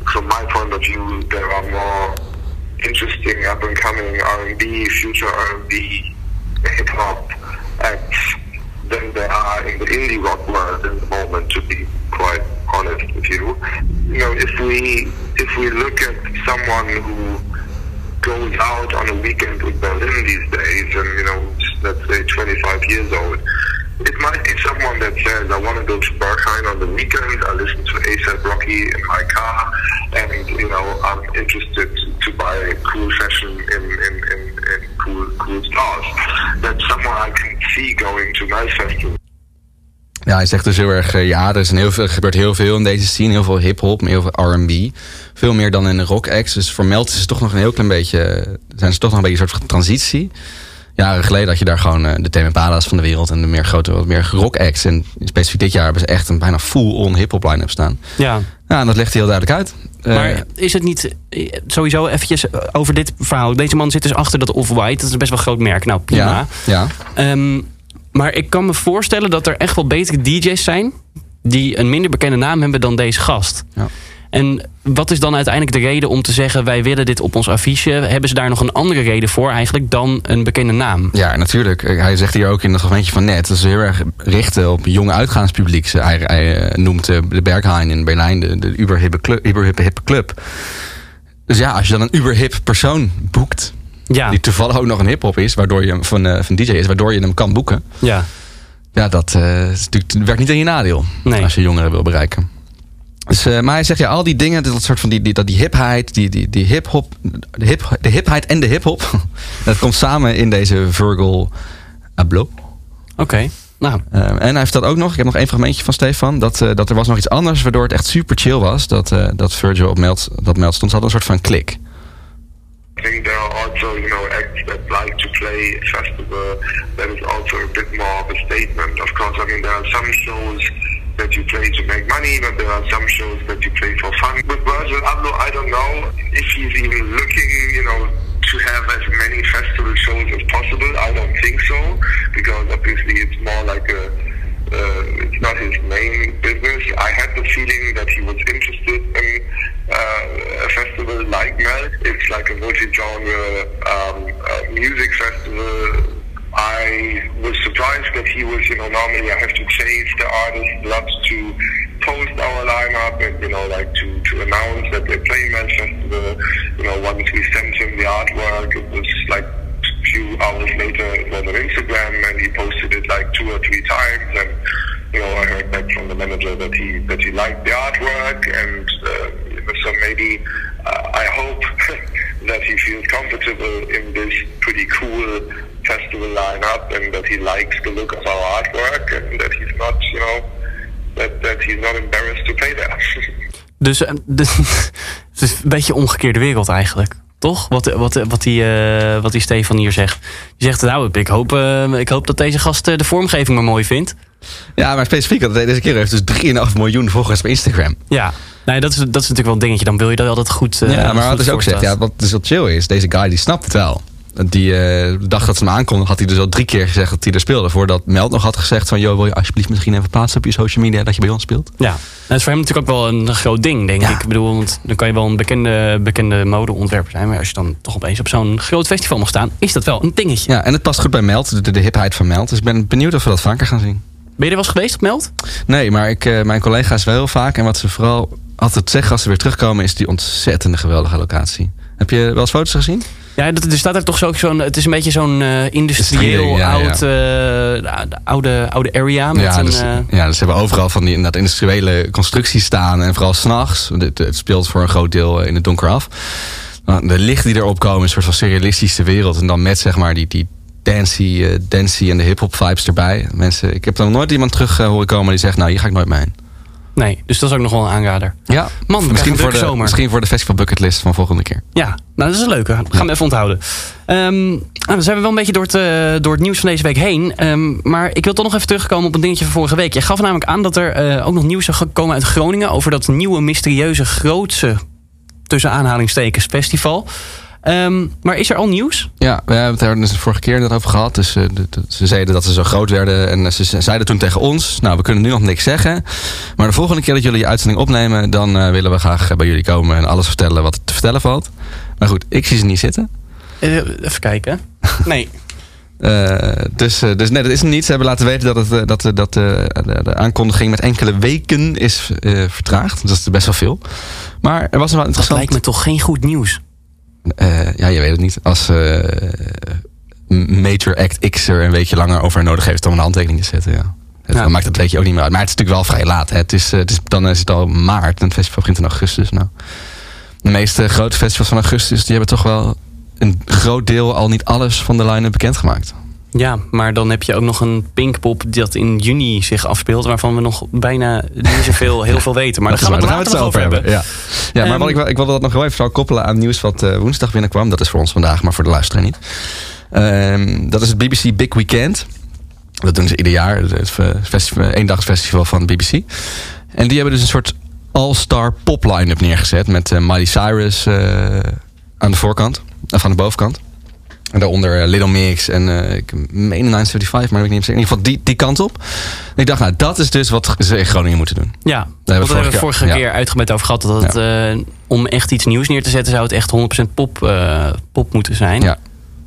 From my point of view, there are more interesting up-and-coming R&B, future R&B, hip-hop acts than there are in the indie rock world at the moment, to be quite honest with you. You know, if we if we look at someone who goes out on a weekend with Berlin these days, and you know, let's say 25 years old, it might be someone that says, "I want to go to Berghain on the weekend. I listen to ASAP Rocky in my car, and you know, I'm interested to buy a cool fashion in in, in, in cool cool stores." That's someone I can see going to my festival. Ja, hij zegt dus heel erg, eh, ja, er, is een heel veel, er gebeurt heel veel in deze scene. Heel veel hip-hop, heel veel RB. Veel meer dan in de rock acts. Dus voor Melt is het toch nog een heel klein beetje. Zijn ze toch nog een beetje een soort van transitie. Jaren geleden had je daar gewoon eh, de Tame Impala's van de wereld en de meer grote, wat meer rock acts. En specifiek dit jaar hebben ze echt een bijna full-on hip-hop line-up staan. Ja, Ja, en dat legt hij heel duidelijk uit. Eh, maar is het niet sowieso eventjes over dit verhaal? Deze man zit dus achter dat Off-White. Dat is een best wel groot merk. Nou, prima. ja, ja. Ehm, maar ik kan me voorstellen dat er echt wel betere DJ's zijn... die een minder bekende naam hebben dan deze gast. Ja. En wat is dan uiteindelijk de reden om te zeggen... wij willen dit op ons affiche? Hebben ze daar nog een andere reden voor eigenlijk dan een bekende naam? Ja, natuurlijk. Hij zegt hier ook in het gemeentje van net... dat ze heel erg richten op jonge uitgaanspubliek. Ze- Hij, hij eh, noemt eh, de Berghain in Berlijn de, de uberhippe club, uberhippe hippe club. Dus ja, als je dan een uberhip persoon boekt... Ja, die toevallig ook nog een hiphop is... waardoor je hem van, eh, van DJ is, waardoor je hem kan boeken... ja. ja, dat eh, is werkt niet in je nadeel... Nee. als je jongeren wil bereiken. Dus, eh, maar hij zegt ja, al die dingen, dat soort van die, die, dat die hipheid, die, die, die hip-hop, de, hip, de hipheid en de hip-hop, dat komt samen in deze Virgil Abloh. Oké. Nou, Eh, en hij heeft dat ook nog. Ik heb nog één fragmentje van Stefan. Dat, eh, dat er was nog iets anders waardoor het echt super chill was. Dat, eh, dat Virgil op meld, dat meld stond. Ze hadden een soort van klik. Also, you know, acts that like to play play a festival that is also a bit more of a statement. Of course, I mean there are some shows that you play to make money, but there are some shows that you play for fun. With Virgil Abloh, I don't know if he's even looking, you know, to have as many festival shows as possible. I don't think so, because obviously it's more like a, uh, it's not his main business. I had the feeling that he was interested in uh, a festival like Melt. It's like a multi-genre um, uh, music festival I was surprised that he was, you know, normally I have to chase the artist, lots to post our lineup and, you know, like to, to announce that they play Mad Festival. You know, once we sent him the artwork, it was like few hours later it was on Instagram and he posted it like two or three times and, you know, I heard back from the manager that he, that he liked the artwork and, uh, so maybe uh, I hope that he feels comfortable in this pretty cool festival lineup and that he likes the look of our artwork and that he's not, you know, that, that he's not embarrassed to play there. Dus, eh, dus het is een beetje omgekeerde wereld eigenlijk. Toch? Wat, wat, wat, die, uh, wat die Stefan hier zegt. Die zegt, nou, ik hoop, uh, ik hoop dat deze gast de vormgeving maar mooi vindt. Ja, maar specifiek, dat deze keer heeft dus 3,5 miljoen volgers op Instagram. Ja, nee, dat, is, dat is natuurlijk wel een dingetje. Dan wil je dat altijd goed uh, Ja, maar wat is ook zegt, ja, wat dus chill is, deze guy die snapt het wel. Die uh, dag dat ze hem aankondigden, had hij dus al drie keer gezegd dat hij er speelde. Voordat Meld nog had gezegd van, joh, wil je alsjeblieft misschien even plaatsen op je social media dat je bij ons speelt? Ja, dat is voor hem natuurlijk ook wel een groot ding, denk ja. ik. Ik bedoel, want dan kan je wel een bekende, bekende modeontwerper zijn. Maar als je dan toch opeens op zo'n groot festival mag staan, is dat wel een dingetje. Ja, en het past goed bij Meld, de, de hipheid van Meld. Dus ik ben benieuwd of we dat vaker gaan zien. Ben je er wel eens geweest op Meld? Nee, maar ik, uh, mijn collega's wel heel vaak. En wat ze vooral altijd zeggen als ze weer terugkomen, is die ontzettende geweldige locatie. Heb je wel eens foto's gezien? Ja, er staat er toch zo, zo'n. Het is een beetje zo'n uh, industrieel ja, oud, ja. Uh, oude, oude area. Met ja, een, dus, uh... ja, dus ze hebben overal van die dat industriële constructies staan. En vooral s'nachts. Het, het speelt voor een groot deel in het donker af. De lichten die erop komen, een soort van surrealistische wereld. En dan met zeg maar die, die dancey, uh, dancey en de hip-hop vibes erbij. Mensen, ik heb dan nooit iemand terug uh, horen komen die zegt: Nou, hier ga ik nooit mee heen. Nee, dus dat is ook nog wel een aanrader. Ja, Man, misschien, voor de, zomer. misschien voor de festival bucketlist van volgende keer. Ja, nou dat is een leuke. Gaan we even onthouden. Um, nou, dan zijn we wel een beetje door het, uh, door het nieuws van deze week heen. Um, maar ik wil toch nog even terugkomen op een dingetje van vorige week. Je gaf namelijk aan dat er uh, ook nog nieuws zou komen uit Groningen... over dat nieuwe, mysterieuze, grootse, tussen aanhalingstekens, festival... Um, maar is er al nieuws? Ja, we hebben het er dus de vorige keer net over gehad. Dus uh, de, de, ze zeiden dat ze zo groot werden. En ze zeiden toen tegen ons: Nou, we kunnen nu nog niks zeggen. Maar de volgende keer dat jullie je uitzending opnemen, dan uh, willen we graag bij jullie komen en alles vertellen wat te vertellen valt. Maar goed, ik zie ze niet zitten. Uh, even kijken. Nee. Uh, dus, dus nee, dat is niet. Ze hebben laten weten dat, het, dat, dat de, de, aankondiging met enkele weken is vertraagd. Dat is best wel veel. Maar er was wel interessant. Dat lijkt me toch geen goed nieuws. Uh, ja, je weet het niet. Als uh, Major Act X er een weekje langer over nodig heeft om een handtekening te zetten. Ja. Dan maakt het weekje ook niet meer uit. Maar het is natuurlijk wel vrij laat. Hè. Het is, het is, dan is het al maart en het festival begint in augustus. Nou, de meeste grote festivals van augustus die hebben toch wel een groot deel al niet alles van de line-up bekendgemaakt. Ja, maar dan heb je ook nog een Pinkpop dat in juni zich afspeelt, waarvan we nog bijna niet zoveel heel veel weten. Maar daar gaan we, het zo over hebben. hebben. Ja, ja maar um, wat ik, ik wilde dat nog wel even zou koppelen aan nieuws wat uh, woensdag binnenkwam. Dat is voor ons vandaag, maar voor de luisteraar niet. Um, dat is het BBC Big Weekend. Dat doen ze ieder jaar. Het festival, eendagsfestival van de BBC. En die hebben dus een soort all-star pop line-up neergezet. Met uh, Miley Cyrus uh, aan de voorkant. Of aan de bovenkant. En daaronder uh, Little Mix en uh, ik meen 975, maar ik weet niet in ieder geval die, die kant op. En ik dacht, nou, dat is dus wat ze in Groningen moeten doen. Ja, daar hebben we vorige, vorige keer ja. uitgebreid over gehad. Dat het, ja. uh, om echt iets nieuws neer te zetten, zou het echt 100% pop, pop moeten zijn. Ja.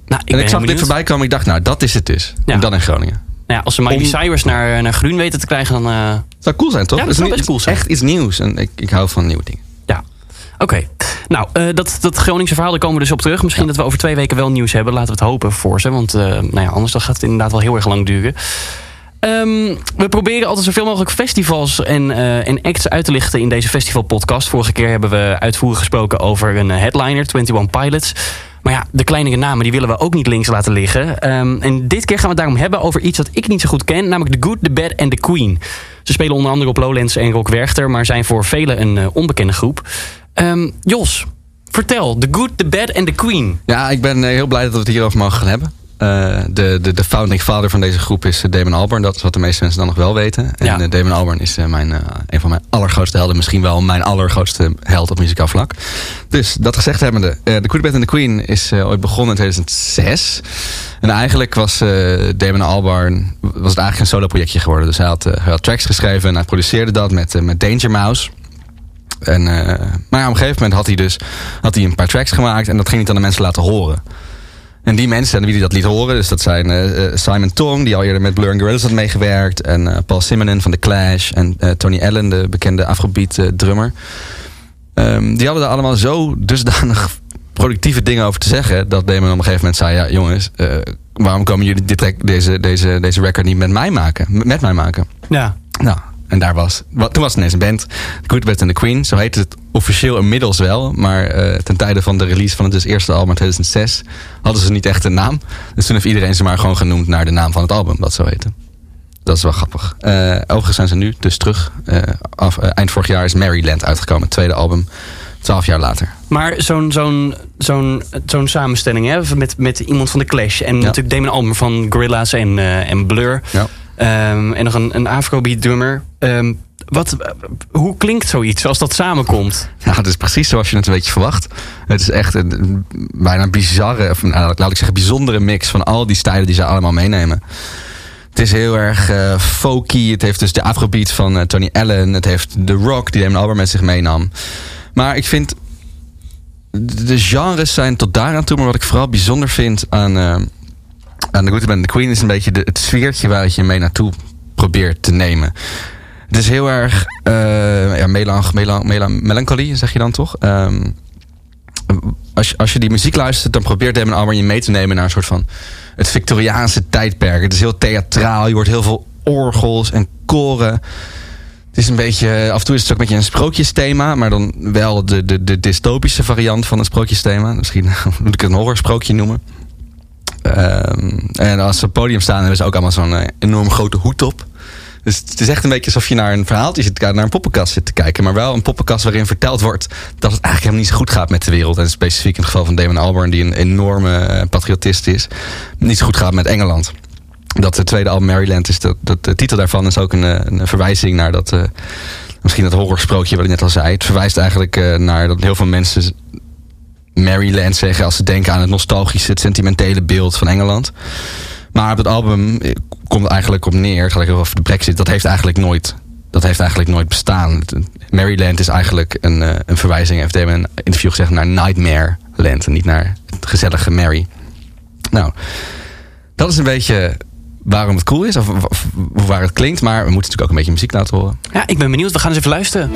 Nou, ik en ik zag dit voorbij komen, ik dacht, nou, dat is het dus. Ja. En dan in Groningen. Nou ja, als ze Miley om... Cyrus naar, naar groen weten te krijgen, dan... Uh... zou cool zijn, toch? Ja, dat best cool zijn. Echt iets nieuws. En ik, ik hou van nieuwe dingen. Oké, okay. nou, uh, dat, dat Groningse verhaal, daar komen we dus op terug. Misschien ja. dat we over twee weken wel nieuws hebben. Laten we het hopen voor ze. Want uh, nou ja, anders dan gaat het inderdaad wel heel erg lang duren. Um, we proberen altijd zoveel mogelijk festivals en, uh, en acts uit te lichten in deze festivalpodcast. Vorige keer hebben we uitvoerig gesproken over een headliner, 21 Pilots. Maar ja, de kleinere namen die willen we ook niet links laten liggen. Um, en dit keer gaan we het daarom hebben over iets wat ik niet zo goed ken. Namelijk The Good, The Bad and The Queen. Ze spelen onder andere op Lowlands en Rock Werchter. Maar zijn voor velen een uh, onbekende groep. Um, Jos, vertel. The Good, The Bad and The Queen. Ja, ik ben heel blij dat we het hierover mogen gaan hebben. Eh, de, de, de founding father van deze groep is eh, Damon Albarn. Dat is wat de meeste mensen dan nog wel weten. En Ja. eh, Damon Albarn is eh, mijn, eh, een van mijn allergrootste helden. Misschien wel mijn allergrootste held op muzikaal vlak. Dus dat gezegd hebbende. eh The Good, Bad and the Queen is eh, ooit begonnen in 2006. En eigenlijk was eh, Damon Albarn was het eigenlijk een solo projectje geworden. Dus hij had, eh, hij had tracks geschreven en hij produceerde dat met, eh, met Danger Mouse. En, eh, maar ja, op een gegeven moment had hij dus had hij een paar tracks gemaakt en dat ging hij dan de mensen laten horen. En die mensen, en wie die dat liet horen, dus dat zijn eh, eh, Simon Tong, die al eerder met Blur and Gorillaz had meegewerkt, en Paul Simonon van The Clash, en Tony Allen, de bekende Afrobeat drummer. Ehm, die hadden er allemaal zo dusdanig productieve dingen over te zeggen, dat Damon op een gegeven moment zei, ja jongens, waarom komen jullie dit, track- deze, deze, deze record niet met mij maken? Met mij maken? Ja. Nou, en daar was. Wat, toen was het ineens een band. The Good, Bad and the Queen. Zo heette het officieel inmiddels wel. Maar eh, ten tijde van de release van het dus eerste album in 2006 hadden ze niet echt een naam. Dus toen heeft iedereen ze maar gewoon genoemd naar de naam van het album, dat zo heette. Dat is wel grappig. Eh, overigens zijn ze nu dus terug. Eh, af, eind vorig jaar is Maryland uitgekomen, het tweede album. Twaalf jaar later. Maar zo'n zo'n zo'n zo'n samenstelling hè, met, met iemand van de Clash. En natuurlijk Damon Albarn van Gorillaz en, en Blur. Ja. Ehm, en nog een, een Afrobeat drummer. Ehm, wat, hoe klinkt zoiets als dat samenkomt? Nou, het is precies zoals je het een beetje verwacht. Het is echt een, bijna bizarre, of nou, laat ik zeggen, bijzondere mix van al die stijlen die ze allemaal meenemen. Het is heel erg eh, folky. Het heeft dus de afrobeat van eh, Tony Allen. Het heeft de rock die Damon Albarn met zich meenam. Maar ik vind... De de genres zijn tot daaraan toe. Maar wat ik vooral bijzonder vind aan, eh, aan The Good Band and the Queen... is een beetje de, het sfeertje waar je mee naartoe probeert te nemen. Het is heel erg eh ja, melanch, melan, melan, melancholie, zeg je dan toch? Ehm, als, je, als je die muziek luistert, dan probeert Damon Albarn je mee te nemen naar een soort van het Victoriaanse tijdperk. Het is heel theatraal, je hoort heel veel orgels en koren. Het is een beetje, af en toe is het ook een beetje een sprookjesthema, maar dan wel de, de, de dystopische variant van een sprookjesthema. Misschien moet ik het een horrorsprookje noemen. Ehm, en als ze op het podium staan, hebben ze ook allemaal zo'n eh, enorm grote hoed op. Dus het is echt een beetje alsof je naar een verhaaltje zit naar een poppenkast zit te kijken. Maar wel een poppenkast waarin verteld wordt dat het eigenlijk helemaal niet zo goed gaat met de wereld. En specifiek in het geval van Damon Albarn, die een enorme eh, patriotist is. Niet zo goed gaat met Engeland. Dat de tweede album Maryland is, dat, dat, de titel daarvan is ook een, eh, een verwijzing naar dat... misschien dat horrorsprookje wat ik net al zei. Het verwijst eigenlijk naar dat heel veel mensen Maryland zeggen als ze denken aan het nostalgische, het sentimentele beeld van Engeland. Maar op het album eh, komt eigenlijk op neer, gaat ook over de brexit, dat heeft eigenlijk nooit, dat heeft eigenlijk nooit bestaan. Maryland is eigenlijk een, eh, een verwijzing, heeft Damon in interview gezegd, naar Nightmare Land en niet naar het gezellige Mary. Nou, dat is een beetje waarom het cool is, of waar het klinkt, maar we moeten natuurlijk ook een beetje muziek laten horen. Ja, ik ben benieuwd. We gaan eens even luisteren.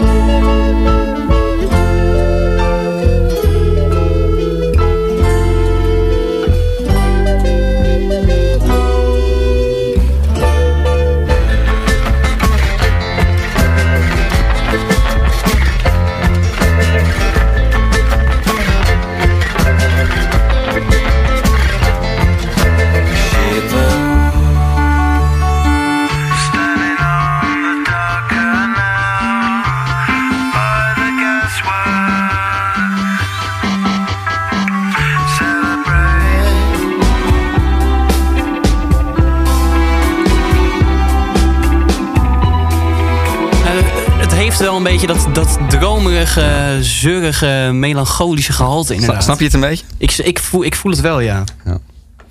Beetje dat, dat dromerige, zeurige, melancholische gehalte inderdaad. Snap je het een beetje? Ik, ik, voel, ik voel het wel, ja. Ja.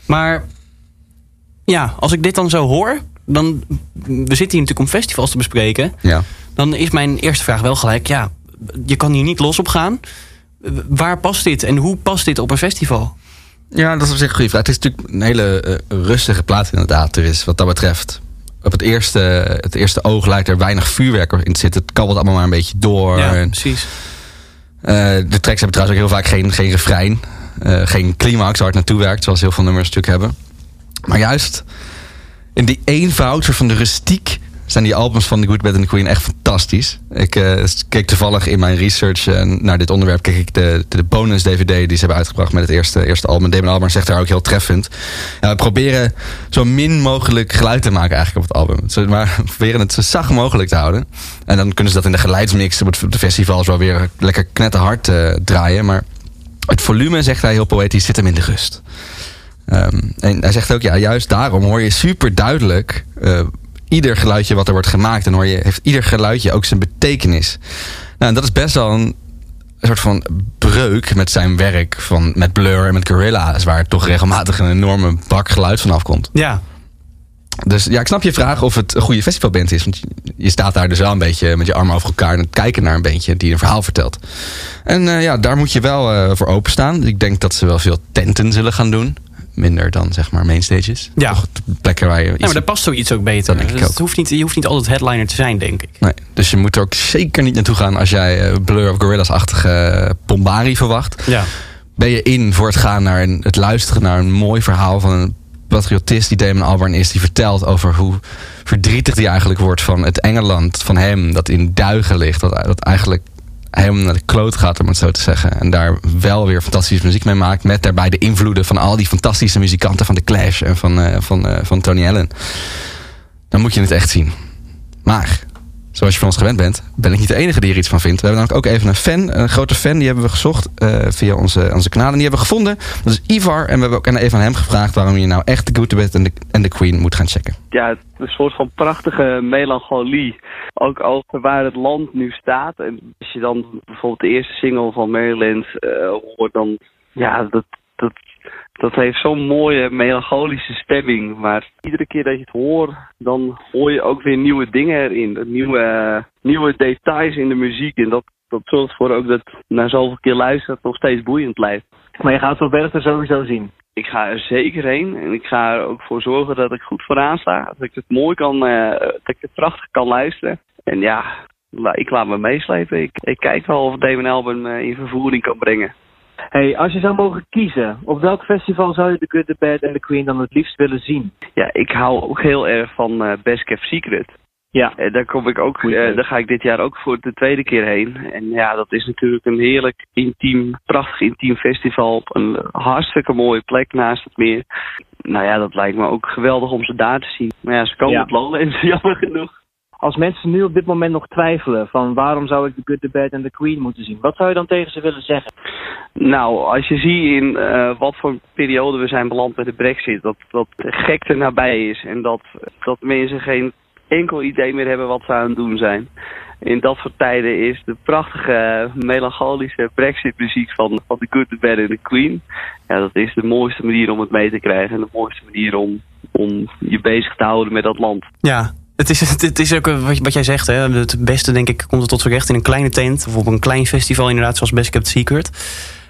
Maar ja, als ik dit dan zo hoor, dan we zitten hier natuurlijk om festivals te bespreken. Ja. Dan is mijn eerste vraag wel gelijk, ja, je kan hier niet los op gaan. Waar past dit en hoe past dit op een festival? Ja, dat is op zich een goede vraag. Het is natuurlijk een hele eh, rustige plaat inderdaad. Er is wat dat betreft... Op het eerste, het eerste oog lijkt er weinig vuurwerk in te zitten. Het kabbelt allemaal maar een beetje door. ja, En, precies. eh, de tracks hebben trouwens ook heel vaak geen, geen refrein. eh, geen climax waar het naartoe werkt. Zoals heel veel nummers natuurlijk hebben. Maar juist in die eenvoud van de rustiek... zijn die albums van The Good, Bad and the Queen echt fantastisch. Ik eh, keek toevallig in mijn research eh, naar dit onderwerp... keek ik de, de bonus DVD die ze hebben uitgebracht met het eerste, eerste album. Damon Albarn zegt daar ook heel treffend. Ja, we proberen zo min mogelijk geluid te maken eigenlijk op het album. Maar we proberen het zo zacht mogelijk te houden. En dan kunnen ze dat in de geluidsmix op de festivals wel weer lekker knetterhard eh, draaien. Maar het volume, zegt hij heel poëtisch, zit hem in de rust. Ehm, en hij zegt ook, ja, juist daarom hoor je super duidelijk ieder geluidje wat er wordt gemaakt. En hoor je, heeft ieder geluidje ook zijn betekenis. Nou, en dat is best wel een, soort van breuk met zijn werk van, met Blur en met Gorilla's, waar toch regelmatig een enorme bak geluid vanaf komt. Ja, Dus ja, ik snap je vraag of het een goede festivalband is. Want je- staat daar dus wel een beetje met je armen over elkaar... en het kijken naar een bandje die een verhaal vertelt. En eh, ja, daar moet je wel eh, voor openstaan. Ik denk dat ze wel veel tenten zullen gaan doen. Minder dan zeg maar mainstages. Ja. Toch plekken waar je... ja maar daar past zoiets ook beter. Denk ik Dus ook. Het hoeft niet, je hoeft niet altijd headliner te zijn, denk ik. Nee, dus je moet er ook zeker niet naartoe gaan... als jij eh, Blur of Gorillaz-achtige eh, Pombari verwacht. Ja. ben je in voor het gaan naar een, het luisteren naar een mooi verhaal van een patriotist die Damon Albarn is, die vertelt over hoe verdrietig die eigenlijk wordt van het Engeland van hem, dat in duigen ligt, dat, dat eigenlijk helemaal naar de kloot gaat, om het zo te zeggen. En daar wel weer fantastische muziek mee maakt, met daarbij de invloeden van al die fantastische muzikanten van The Clash en van, eh, van, eh, van Tony Allen. Dan moet je het echt zien. Maar, zoals je van ons gewend bent, ben ik niet de enige die er iets van vindt. We hebben namelijk ook even een fan, een grote fan, die hebben we gezocht eh, via onze, onze kanalen. Die hebben we gevonden. Dat is Ivar. En we hebben ook even aan hem gevraagd waarom je nou echt The Good, en The, en Queen moet gaan checken. ja, het is een soort van prachtige melancholie. Ook over waar het land nu staat. En als je dan bijvoorbeeld de eerste single van Maryland eh, hoort, dan ja, dat, dat, dat heeft zo'n mooie melancholische stemming. Maar iedere keer dat je het hoort, dan hoor je ook weer nieuwe dingen erin. Nieuwe, eh, nieuwe details in de muziek. En dat, dat zorgt ervoor ook dat na zoveel keer luisteren het nog steeds boeiend blijft. Maar je gaat Roberto er sowieso zien. Ik ga er zeker heen en ik ga er ook voor zorgen dat ik goed vooraan sta. Dat ik het mooi kan, eh, dat ik het prachtig kan luisteren. En ja, ik laat me meeslepen. Ik, ik kijk wel of Damon Albarn me in vervoering kan brengen. Hey, als je zou mogen kiezen, op welk festival zou je The Good, The Bad en The Queen dan het liefst willen zien? Ja, ik hou ook heel erg van eh Best Kept Secret. Ja. En daar kom ik ook, eh, daar ga ik dit jaar ook voor de tweede keer heen. En ja, dat is natuurlijk een heerlijk intiem, prachtig intiem festival op een hartstikke mooie plek naast het meer. Nou ja, dat lijkt me ook geweldig om ze daar te zien. Maar ja, ze komen Ja. op Lowlands, jammer genoeg. Als mensen nu op dit moment nog twijfelen van waarom zou ik The Good, The Bad en The Queen moeten zien, wat zou je dan tegen ze willen zeggen? Nou, als je ziet in eh, wat voor periode we zijn beland met de brexit, dat, dat de gekte nabij is en dat, dat mensen geen enkel idee meer hebben wat ze aan het doen zijn. In dat soort tijden is de prachtige, melancholische brexit-muziek van, van The Good, The Bad and The Queen, ja, dat is de mooiste manier om het mee te krijgen en de mooiste manier om, om je bezig te houden met dat land. Ja, het is, het, is ook eh, wat, jij zegt. Hè? Het beste, denk ik, komt het tot z'n recht in een kleine tent. Of op een klein festival, inderdaad, zoals Best Kept Secret.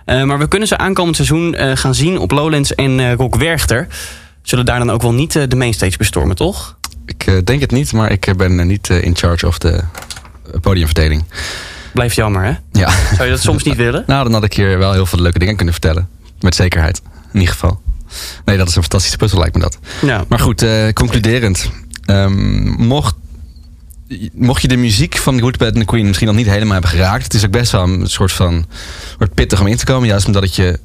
Eh, maar we kunnen ze aankomend seizoen eh, gaan zien op Lowlands en eh Rock Werchter. Zullen daar dan ook wel niet de mainstage bestormen, toch? Ik denk het niet, maar ik ben niet in charge of de podiumverdeling. Blijft jammer, hè? Ja. Zou je dat soms niet willen? Nou, dan had ik hier wel heel veel leuke dingen kunnen vertellen. Met zekerheid. In ieder geval. Nee, dat is een fantastische puzzel, lijkt me dat. Ja. Maar goed, concluderend. Ehm, mocht, mocht je de muziek van Good, Bad and the Queen misschien nog niet helemaal hebben geraakt. Het is ook best wel een soort van... wordt pittig om in te komen. Juist omdat het je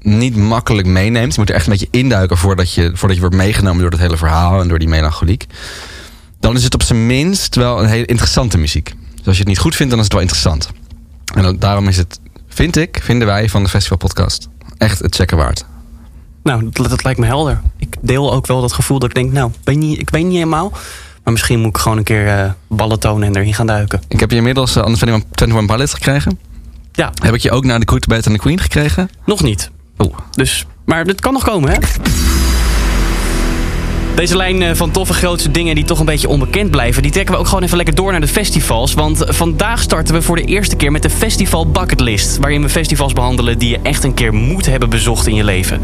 niet makkelijk meeneemt. Je moet er echt een beetje induiken voordat je, voordat je wordt meegenomen door het hele verhaal en door die melancholiek. Dan is het op zijn minst wel een hele interessante muziek. Dus als je het niet goed vindt, dan is het wel interessant. En daarom is het, vind ik, vinden wij van de Festival Podcast, echt het checken waard. Nou, dat, dat lijkt me helder. Ik deel ook wel dat gevoel dat ik denk, nou, niet, ik weet niet helemaal. Maar misschien moet ik gewoon een keer eh, ballen tonen en erin gaan duiken. Ik heb je inmiddels uh, aan de 21 Pilots gekregen. Ja, Heb ik je ook naar de Good, Bad and the Queen gekregen? nog niet. Oeh. Dus, maar het kan nog komen, hè? Deze lijn eh, van toffe grootste dingen die toch een beetje onbekend blijven... die trekken we ook gewoon even lekker door naar de festivals. Want vandaag starten we voor de eerste keer met de Festival Bucketlist... waarin we festivals behandelen die je echt een keer moet hebben bezocht in je leven.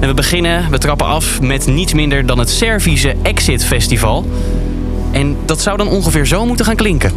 En we beginnen, we trappen af met niets minder dan het Servische Exit Festival. En dat zou dan ongeveer zo moeten gaan klinken.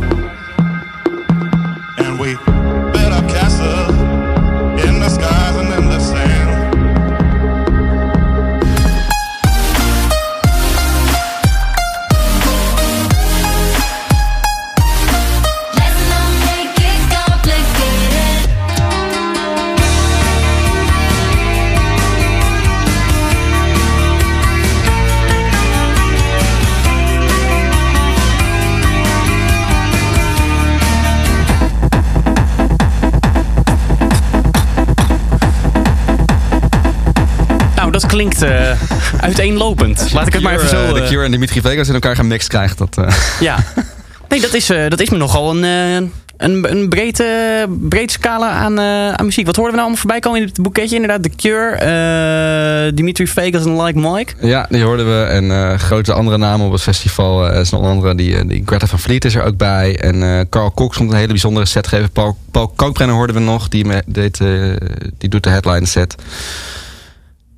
Klinkt eh, uiteenlopend. Laat ik het maar even zo... Eh, de eh, Cure en Dimitri Vegas in elkaar gemixt krijgt. Dat, eh, Ja. Nee, dat is, eh, dat is me nogal een, eh, een, een breed, eh, breed scala aan, eh, aan muziek. Wat hoorden we nou allemaal voorbij komen in het boeketje? Inderdaad, The Cure, eh, Dimitri Vegas en Like Mike. Ja, die hoorden we. En eh, grote andere namen op het festival. eh is nog een andere, die, eh, die Greta van Vliet is er ook bij. En eh, Carl Cox komt een hele bijzondere set geven. Paul, Paul Kalkbrenner hoorden we nog. Die, deed, eh, die doet de headline set.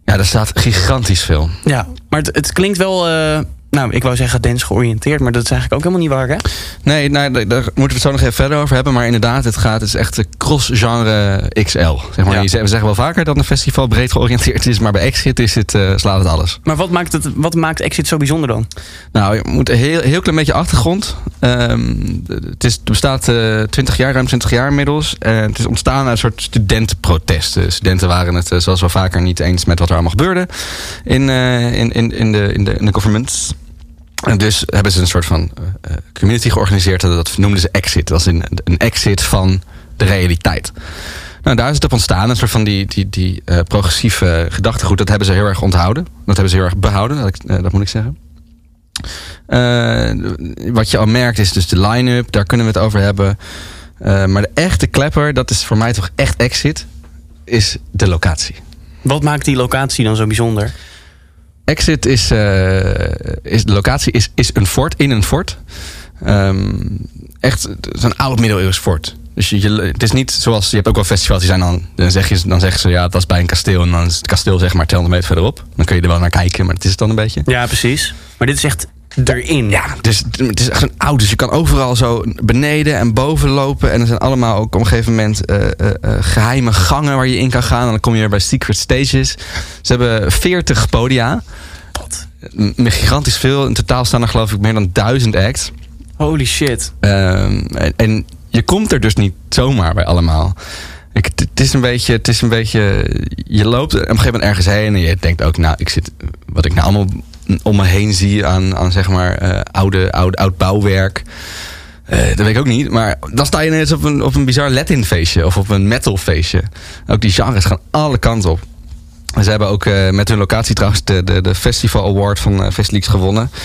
Ja, daar staat gigantisch veel. Ja, maar het, het klinkt wel, eh, nou, ik wou zeggen dance georiënteerd, maar dat is eigenlijk ook helemaal niet waar, hè? Nee, nou, daar, daar moeten we het zo nog even verder over hebben. Maar inderdaad, het gaat, het is echt cross-genre XL. Zeg maar. Ja. We zeggen wel vaker dat een festival breed georiënteerd is. Maar bij Exit is het, eh, slaat het alles. Maar wat maakt, het, wat maakt Exit zo bijzonder dan? Nou, je moet een heel, heel klein beetje achtergrond. Ehm, het, is, bestaat eh 20 jaar, ruim 20 jaar inmiddels. En het is ontstaan uit een soort studentenprotest. De studenten waren het, eh, zoals wel vaker, niet eens met wat er allemaal gebeurde in, eh, in, in, in, de, in, de, in de government. En dus hebben ze een soort van community georganiseerd. Dat noemden ze Exit. Dat was een, een exit van de realiteit. Nou, daar is het op ontstaan. Een soort van die, die, die progressieve gedachtegoed. Dat hebben ze heel erg onthouden. Dat hebben ze heel erg behouden, dat, dat moet ik zeggen. Eh, wat je al merkt is dus de line-up. Daar kunnen we het over hebben. Eh, maar de echte klepper, dat is voor mij toch echt Exit, is de locatie. Wat maakt die locatie dan zo bijzonder? Exit is, eh, is de locatie is, is een fort in een fort. Ehm, echt zo'n oud middeleeuws fort. Dus je, je- het is niet zoals je hebt ook wel festivals die zijn dan dan zeg je dan zeggen ze ja dat is bij een kasteel en dan is het kasteel zeg maar 200 meter verderop. Dan kun je er wel naar kijken, maar dat is het dan een beetje. Ja, precies. Maar dit is echt erin. Ja, dus het is echt een oud. Dus je kan overal zo beneden en boven lopen. En er zijn allemaal ook op een gegeven moment eh, eh, eh, geheime gangen waar je in kan gaan. En dan kom je weer bij secret stages. Ze hebben 40 podia. Met gigantisch veel. In totaal staan er geloof ik meer dan duizend acts. Holy shit. Ehm, en, en je komt er dus niet zomaar bij allemaal. Het is een beetje, het is een beetje, je loopt op een gegeven moment ergens heen en je denkt ook, nou, ik zit, wat ik nou allemaal om me heen zie aan, aan zeg maar eh, oude, oude, oud bouwwerk. Eh, dat weet ik ook niet. Maar dan sta je ineens op een, op een bizar Latin feestje of op een metal feestje. Ook die genres gaan alle kanten op. En ze hebben ook eh, met hun locatie trouwens de, de, de Festival Award van uh, Festleaks gewonnen. 9,5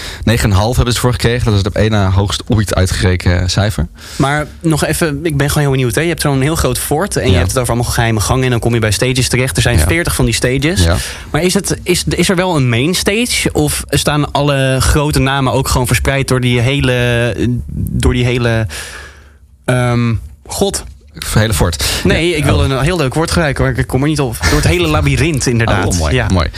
hebben ze voor gekregen. Dat is het op één na hoogst ooit uitgerekend cijfer. Maar nog even, ik ben gewoon heel benieuwd. Hè? Je hebt zo'n heel groot fort en je hebt het over allemaal geheime gangen. En dan kom je bij stages terecht. Er zijn Ja. 40 van die stages. Ja. Maar is, het, is, is er wel een main stage? Of staan alle grote namen ook gewoon verspreid door die hele... Door die hele ehm, God. Hele fort. Nee, ik wilde een heel leuk woord gebruiken, maar ik kom er niet op. Door het hele labyrint, inderdaad. Oh, mooi. Ja. mooi.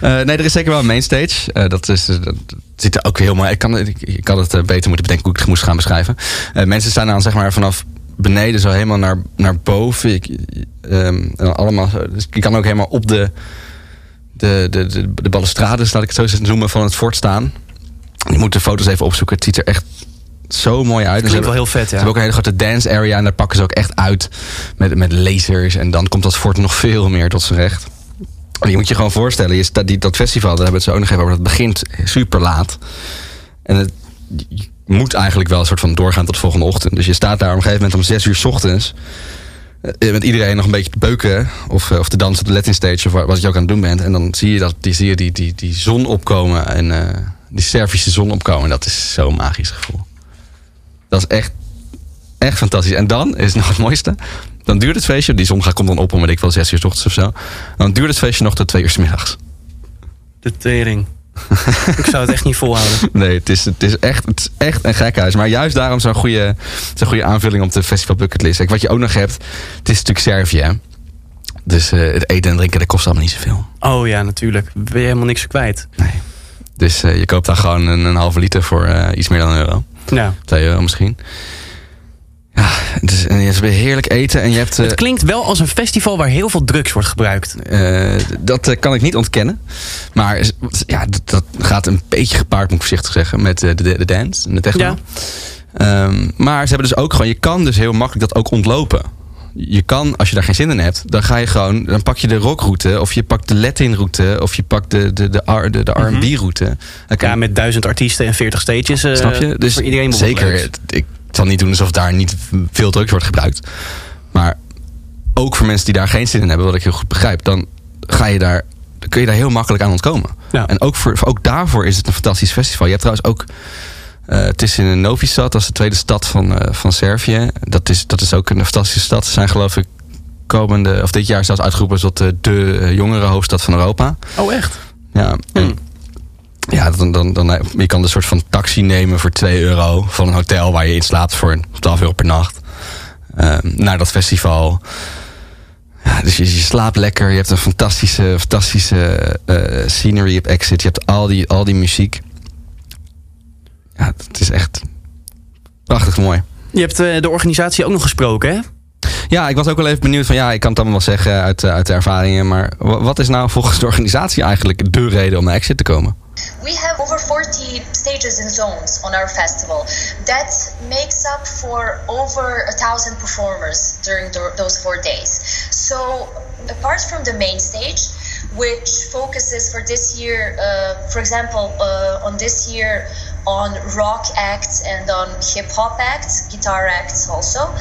Eh, nee, er is zeker wel een mainstage. Eh, dat, is, eh, dat ziet er ook heel mooi Ik kan, ik, ik had het beter moeten bedenken hoe ik het moest gaan beschrijven. Mensen staan dan zeg maar vanaf beneden zo helemaal naar, naar boven. Ik, ehm, allemaal, dus je kan ook helemaal op de, de, de, de, de balustrades, laat ik het zo noemen, van het fort staan. Je moet de foto's even opzoeken. Het ziet er echt zo mooi uit. Ze Klinkt wel heel vet, Ze ja. hebben ook een hele grote dance area en daar pakken ze ook echt uit met, met lasers. En dan komt dat fort nog veel meer tot zijn recht. En je moet je gewoon voorstellen, je staat die, dat festival, daar hebben we het zo ook nog even over, dat begint super laat. En het, moet eigenlijk wel een soort van doorgaan tot de volgende ochtend. Dus je staat daar op een gegeven moment om zes uur 's ochtends. eh, Met iedereen nog een beetje te beuken. Of, eh, of te dansen op de Latin stage. Of wa- wat je ook aan het doen bent. En dan zie je, dat, die, zie je die, die, die zon opkomen. En eh, die Servische zon opkomen. En dat is zo'n magisch gevoel. Dat is echt, echt fantastisch. En dan is nog het mooiste. Dan duurt het feestje. Die zon gaat- komt dan op om, weet ik wel, zes uur 's ochtends of zo. Dan duurt het feestje nog tot twee uur 's middags. De tering. ik zou het echt niet volhouden. Nee, het is, het is, echt, het is echt een gekhuis. Maar juist daarom zo'n goede, zo'n goede aanvulling op de festival bucketlist. Kijk, wat je ook nog hebt, het is natuurlijk Servië. hè. Dus eh, het eten en drinken, dat kost allemaal niet zoveel. Oh ja, natuurlijk. Ben je helemaal niks kwijt. Dus eh, je koopt daar gewoon een, een halve liter voor eh, iets meer dan een euro. Ja. Twee euro misschien. Ja, is, en je hebt weer heerlijk eten en je hebt... eh, Het klinkt wel als een festival waar heel veel drugs wordt gebruikt. Eh, dat eh, kan ik niet ontkennen. Maar ja, dat, dat gaat een beetje gepaard, moet ik voorzichtig zeggen, met eh, de, de, de dance en de techno. Ja. Ehm, maar ze hebben dus ook gewoon, je kan dus heel makkelijk dat ook ontlopen. Je kan, als je daar geen zin in hebt, dan ga je gewoon, dan pak je de rockroute, of je pakt de Latin-route, of je pakt de, de, de, R- de, de R&B-route. Kan- Ja, met duizend artiesten en 40 stages. eh, Snap je? Dus voor iedereen zeker, het- ik zal niet doen alsof daar niet veel drugs wordt gebruikt. Maar ook voor mensen die daar geen zin in hebben, wat ik heel goed begrijp, dan ga je daar kun je daar heel makkelijk aan ontkomen. Ja. En ook, voor, ook daarvoor is het een fantastisch festival. Je hebt trouwens ook... eh, het is in Novi Sad, dat is de tweede stad van, eh, van Servië. Dat is, dat is ook een fantastische stad. Ze zijn geloof ik komende, of dit jaar zelfs uitgeroepen tot de, de eh, jongere hoofdstad van Europa. Oh, echt? Ja, en, ja dan, dan, dan, je kan een soort van taxi nemen voor 2 euro van een hotel waar je in slaapt voor 12 euro per nacht. Ehm, naar dat festival. Ja, dus je, je slaapt lekker. Je hebt een fantastische, fantastische eh, scenery op exit. Je hebt al die, al die muziek. Ja, het is echt prachtig mooi. Je hebt eh, de organisatie ook nog gesproken, hè? Ja, ik was ook wel even benieuwd van ja, ik kan het allemaal wel zeggen uit, eh, uit de ervaringen. Maar wa- wat is nou volgens de organisatie eigenlijk de reden om naar Exit te komen? We have over 40 stages and zones on our festival. That makes up for over a thousand performers during tho- those four days. So, apart from the main stage, which focuses for this year, uh, for example, uh, on this year on rock acts and on hip hop acts, guitar acts also.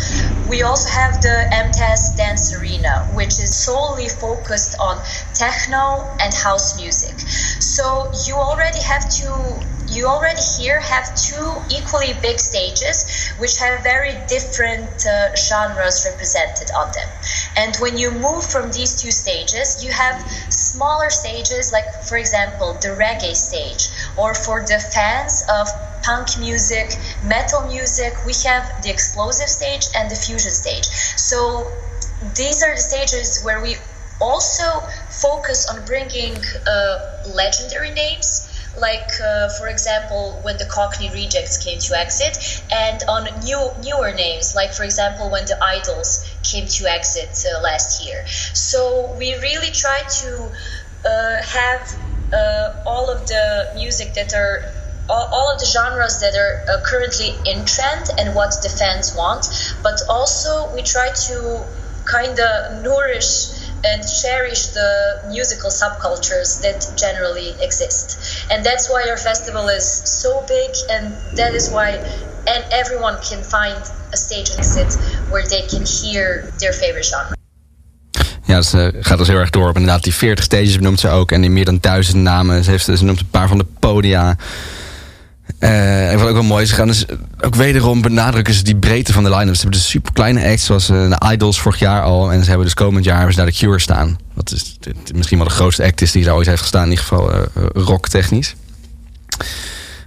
We also have the MTS Dance Arena, which is solely focused on techno and house music. So you already have to you already here have two equally big stages which have very different uh, genres represented on them and when you move from these two stages you have smaller stages like for example the reggae stage or for the fans of punk music metal music we have the explosive stage and the fusion stage. So these are the stages where we also focus on bringing uh, legendary names like uh, for example when the cockney rejects came to exit and on new newer names like for example when the idols came to exit uh, last year. So we really try to uh, have uh, all of the music that are all, all of the genres that are uh, currently in trend and what the fans want but also we try to kind of nourish and cherish the musical subcultures that generally exist. And that's why our festival is so big, and that is why and everyone can find a stage and sit where they can hear their favorite genre. Ja, ze gaat dus heel erg door op inderdaad die 40 stages benoemt ze ook. En die meer dan duizend namen. Ze, heeft, ze noemt een paar van de podia. Eh, en wat ook wel mooi is, ze gaan dus ook wederom benadrukken ze die breedte van de line-up. Ze hebben dus super kleine acts zoals eh, de Idols vorig jaar al. En ze hebben dus komend jaar hebben ze daar de Cure staan. Wat is de- misschien wel de grootste act is die er ooit heeft gestaan. In ieder geval eh, rock technisch.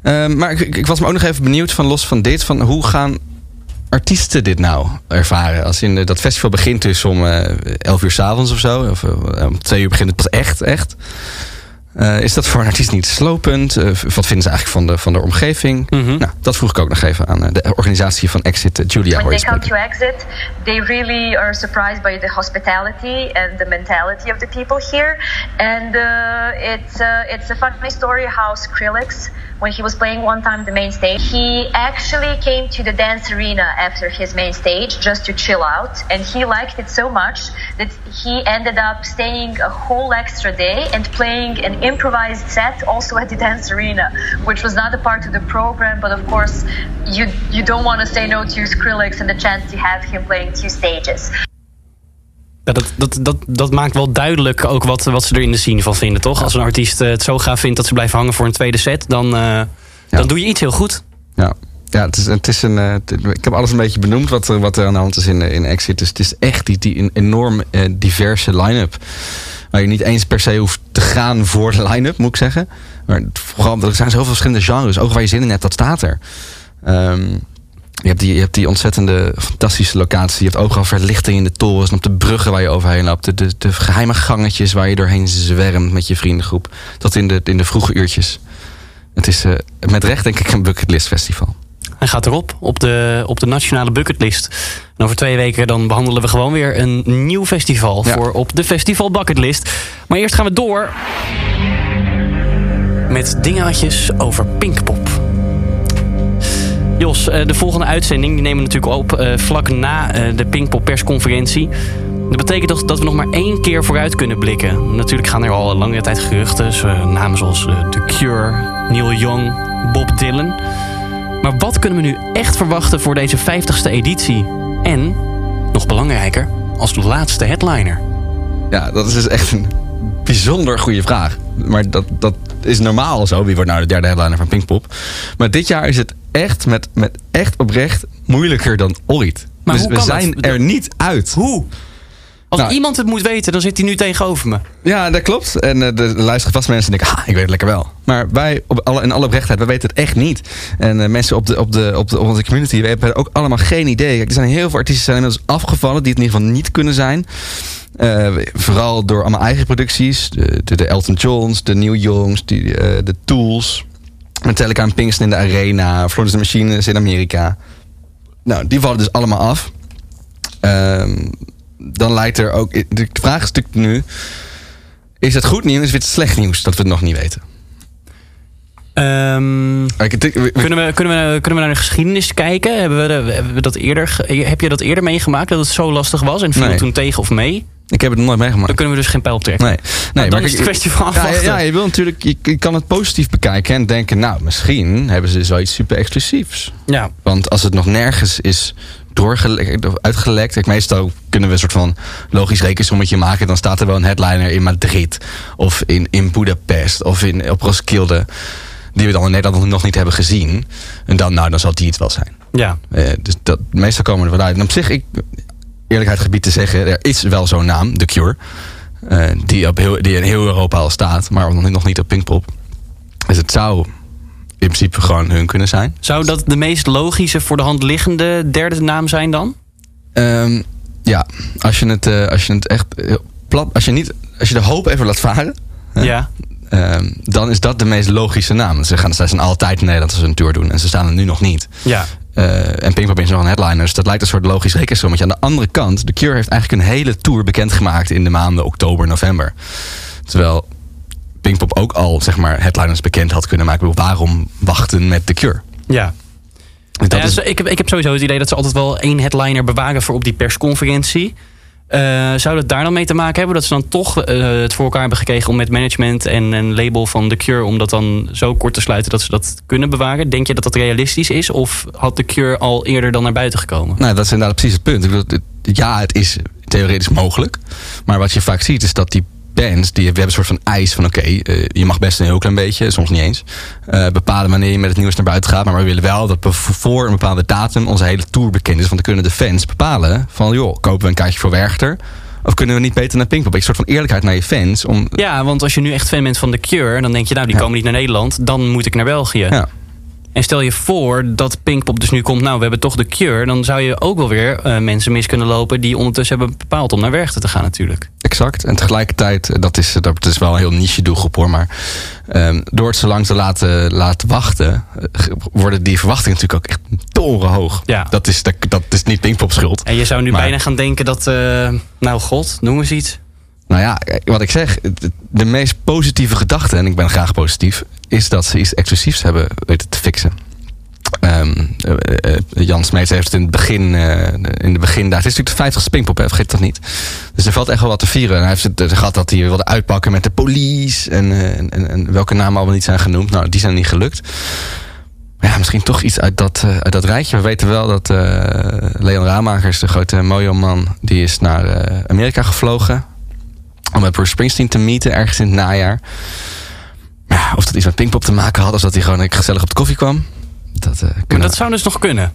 Ehm, maar ik- ik was me ook nog even benieuwd van los van dit. Van hoe gaan artiesten dit nou ervaren? Als in, eh, dat festival begint dus om eh 11 uur s'avonds of zo. Of eh, om twee uur begint het pas echt, echt. Eh, is dat voor een artiest niet slopend? Eh, wat vinden ze eigenlijk van de, van de omgeving? Nou, dat vroeg ik ook nog even aan eh, de organisatie van Exit, eh, Julia when they come to exit, they really are surprised by the hospitality and the mentality of the people here. And uh, it's uh, it's a funny story how Skrillex, when he was playing one time the main stage, he actually came to the dance arena after his main stage just to chill out, and he liked it so much that he ended up staying a whole extra day and playing an improvised set also at the dance arena, which was not a part of the program, but of course you you don't want to say no to Skrillex and the chance to have him playing two stages. Ja, dat, dat, dat, dat maakt wel duidelijk ook wat, wat ze er in de scene van vinden, toch? Als een artiest eh, het zo gaaf vindt dat ze blijven hangen voor een tweede set, dan, eh, dan doe je iets heel goed. Ja, ja het is, het is een, eh, het- ik heb alles een beetje benoemd wat, er- wat er aan de hand is in, in Exit. Dus het is echt die, die een enorm diverse line-up. Waar je niet eens per se hoeft te gaan voor de line-up, moet ik zeggen. Maar vooral, er zijn zoveel verschillende genres. Ook waar je zin in hebt, dat staat er. Ehm, je, hebt die, je hebt die ontzettende, fantastische locatie. Je hebt overal verlichting in de torens en op de bruggen waar je overheen loopt. De, de, geheime gangetjes waar je doorheen zwermt met je vriendengroep. Tot in de, in de vroege uurtjes. Het is eh, met recht denk ik een bucketlist festival. Hij gaat erop, op de, op de nationale bucketlist. En over twee weken dan behandelen we gewoon weer een nieuw festival voor op de festival bucketlist. Maar eerst gaan we door met dingetjes over Pinkpop. Jos, eh, de volgende uitzending die nemen we natuurlijk op eh, vlak na eh, de Pinkpop persconferentie. Dat betekent toch dat we nog maar één keer vooruit kunnen blikken. Natuurlijk gaan er al een langere tijd geruchten. Namen zoals The Cure, Neil Young, Bob Dylan. Maar wat kunnen we nu echt verwachten voor deze 50ste editie? En, nog belangrijker, als laatste headliner. Ja, dat is dus echt een bijzonder goede vraag. Maar dat, dat is normaal zo. Wie wordt nou de derde headliner van Pinkpop? Maar dit jaar is het echt met, met echt oprecht moeilijker dan ooit. Maar dus we zijn dat? er niet uit. Hoe? Als Nou, iemand het moet weten, dan zit hij nu tegenover me. Ja, dat klopt. En eh, er luisteren vast mensen die denken, ah, ik weet het lekker wel. Maar wij, op alle, in alle oprechtheid, we weten het echt niet. En eh, mensen op, de, op, de, op, de, op onze community, we hebben ook allemaal geen idee. Kijk, er zijn heel veel artiesten zijn inmiddels afgevallen, die het in ieder geval niet kunnen zijn. Eh, vooral door allemaal eigen producties. De, de, de Elton Johns, de Neil Youngs, die, de Tools. Metallica en Pinkston in de Arena. Florence the Machine is in Amerika. Nou, die vallen dus allemaal af. Ehm, dan lijkt er ook... De vraag is natuurlijk nu... Is het goed nieuws of is het slecht nieuws dat we het nog niet weten? Ehm, kunnen, we, kunnen, we, kunnen we naar de geschiedenis kijken? Hebben we, de- hebben we dat eerder, heb je dat eerder meegemaakt dat het zo lastig was en viel Nee. toen tegen of mee? Ik heb het nooit meegemaakt. Dan kunnen we dus geen pijl trekken. Nee, nee dan maar is het kwestie van ja, afwachten. Ja, je wil natuurlijk, je, je kan het positief bekijken en denken, nou, misschien hebben ze zoiets super exclusiefs. Ja. Want als het nog nergens is doorgelekt of uitgelekt, kijk, meestal kunnen we een soort van logisch rekensommetje maken, dan staat er wel een headliner in Madrid of in, in Budapest of in, op Roskilde, die we dan in Nederland nog niet hebben gezien. En dan, nou, dan zal die het wel zijn. Ja. Eh, dus dat, meestal komen we er wel uit. En op zich, ik, eerlijkheid gebied te zeggen, er is wel zo'n naam, The Cure. eh, die, op heel, die in heel Europa al staat, maar nog niet op Pinkpop. Dus het zou in principe gewoon hun kunnen zijn. Zou dat de meest logische voor de hand liggende derde naam zijn dan? Ehm, ja, als je het, eh, als je het echt heel plat, als je, niet, als je de hoop even laat varen, Ja. ehm, dan is dat de meest logische naam. Ze, gaan, zij zijn altijd in Nederland als ze een tour doen en ze staan er nu nog niet. Ja. Eh, en Pinkpop is nog een headliner. Dus dat lijkt een soort logisch rekensommetje. Aan de andere kant, The Cure heeft eigenlijk een hele tour bekendgemaakt in de maanden oktober, november. Terwijl Pinkpop ook al, zeg maar, headliners bekend had kunnen maken. Waarom wachten met The Cure? Ja. Ja, is- ik, heb, ik heb sowieso het idee dat ze altijd wel één headliner bewaren voor op die persconferentie. Eh, zou dat daar dan mee te maken hebben? Dat ze dan toch eh, het voor elkaar hebben gekregen om met management en een label van The Cure... om dat dan zo kort te sluiten dat ze dat kunnen bewaren? Denk je dat dat realistisch is? Of had The Cure al eerder dan naar buiten gekomen? Nou, dat is inderdaad precies het punt. Ja, het is theoretisch mogelijk. Maar wat je vaak ziet is dat die bands, die, we hebben een soort van eis van... oké, eh, je mag best een heel klein beetje, soms niet eens... eh, bepalen wanneer je met het nieuws naar buiten gaat. Maar we willen wel dat we voor een bepaalde datum onze hele tour bekend is. Want dan kunnen de fans bepalen van... joh, kopen we een kaartje voor Werchter... of kunnen we niet beter naar Pinkpop? Een soort van eerlijkheid naar je fans. Om, Ja, want als je nu echt fan bent van The Cure... dan denk je, nou, die komen niet naar Nederland. Dan moet ik naar België. Ja. En stel je voor dat Pinkpop dus nu komt... nou, we hebben toch The Cure... dan zou je ook wel weer eh, mensen mis kunnen lopen... die ondertussen hebben bepaald om naar Werchter te gaan natuurlijk. Exact. En tegelijkertijd, eh, dat is, dat is wel een heel niche doelgroep hoor. Maar ehm, door het zo lang te laten, laten wachten, eh, worden die verwachtingen natuurlijk ook echt torenhoog. Ja. Dat, is, dat, dat is niet Pinkpop schuld. En je zou nu Maar- bijna gaan denken dat... eh, nou, god, noem eens iets. Nou ja, wat ik zeg, de meest positieve gedachte, en ik ben graag positief, is dat ze iets exclusiefs hebben weten te fixen. Ehm, eh, eh, Jan Smeets heeft het in het begin, eh, in de begin daar. Het is natuurlijk de 50 Pinkpop, hè, vergeet dat niet. Dus er valt echt wel wat te vieren. En hij heeft het eh, gehad dat hij wilde uitpakken met de police. En, eh, en, en, welke namen allemaal niet zijn genoemd. Nou, die zijn niet gelukt. Maar ja, misschien toch iets uit dat, eh, uit dat rijtje. We weten wel dat eh, Leon Ramakers, de grote Mojo-man, die is naar eh, Amerika gevlogen. Om met Bruce Springsteen te meeten ergens in het najaar. Ja, of dat iets met Pinkpop te maken had, of dat hij gewoon gezellig op de koffie kwam. Dat, eh, Maar dat zou dus nog kunnen.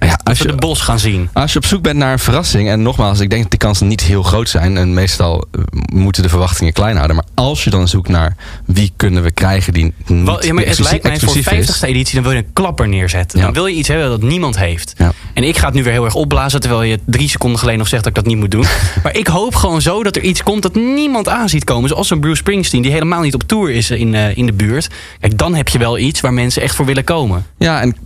Ja, Als je, de bos gaan zien. als je op zoek bent naar een verrassing, en nogmaals, ik denk dat die kansen niet heel groot zijn. En meestal eh, moeten de verwachtingen klein houden. Maar als je dan zoekt naar wie kunnen we krijgen die niet Wel, ja, maar het lijkt mij voor exclusief 50ste editie, dan wil je een klapper neerzetten. Ja. Dan wil je iets hebben dat niemand heeft. Ja. En ik ga het nu weer heel erg opblazen, terwijl je drie seconden geleden nog zegt dat ik dat niet moet doen. maar ik hoop gewoon zo dat er iets komt dat niemand aan ziet komen. Zoals een Bruce Springsteen, die helemaal niet op tour is in, eh, in de buurt. Kijk, dan heb je wel iets waar mensen echt voor willen komen. Ja, en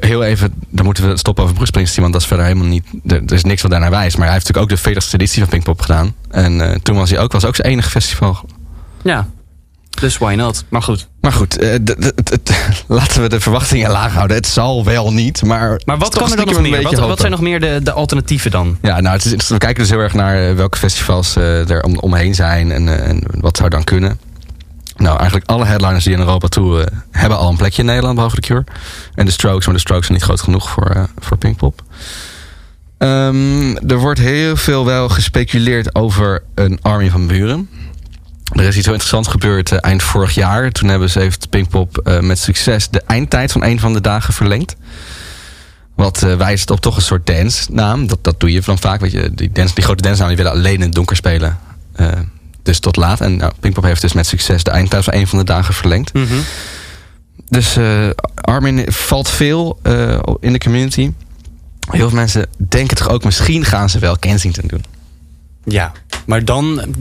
heel- even, dan moeten we stoppen over Bruce Springsteen, want dat is verder helemaal niet, er, er is niks wat daarnaar wijst. Maar hij heeft natuurlijk ook de 40ste editie van Pinkpop gedaan. En eh, toen was hij ook, was ook zijn enige festival. Ja, dus why not? Maar goed. Maar goed, eh, laten we de verwachtingen laag houden. Het zal wel niet, maar... Maar wat kan er dan nog meer? Wat, zijn nog meer de, de alternatieven dan? Ja, nou, het is. We kijken dus heel erg naar eh, welke festivals er om, omheen zijn en, en wat zou dan kunnen. Nou, eigenlijk alle headliners die in Europa toe eh, hebben al een plekje in Nederland, behalve de Cure. En de Strokes, maar de Strokes zijn niet groot genoeg voor, eh, voor Pinkpop. Ehm, er wordt heel veel wel gespeculeerd over een Army van Buren. Er is iets heel interessants gebeurd eh, eind vorig jaar. Toen hebben ze, heeft Pinkpop met succes de eindtijd van een van de dagen verlengd. Wat wijst op toch een soort dance-naam. Dat, dat doe je dan vaak. Weet je, die, dance, die grote dance-namen die willen alleen in het donker spelen. Dus tot laat. En nou, Pinkpop heeft dus met succes de eindtijd van een van de dagen verlengd. Mhm. Dus eh, Armin valt veel eh, in de community. Heel veel mensen denken toch ook, misschien gaan ze wel Kensington doen. Ja, maar dan...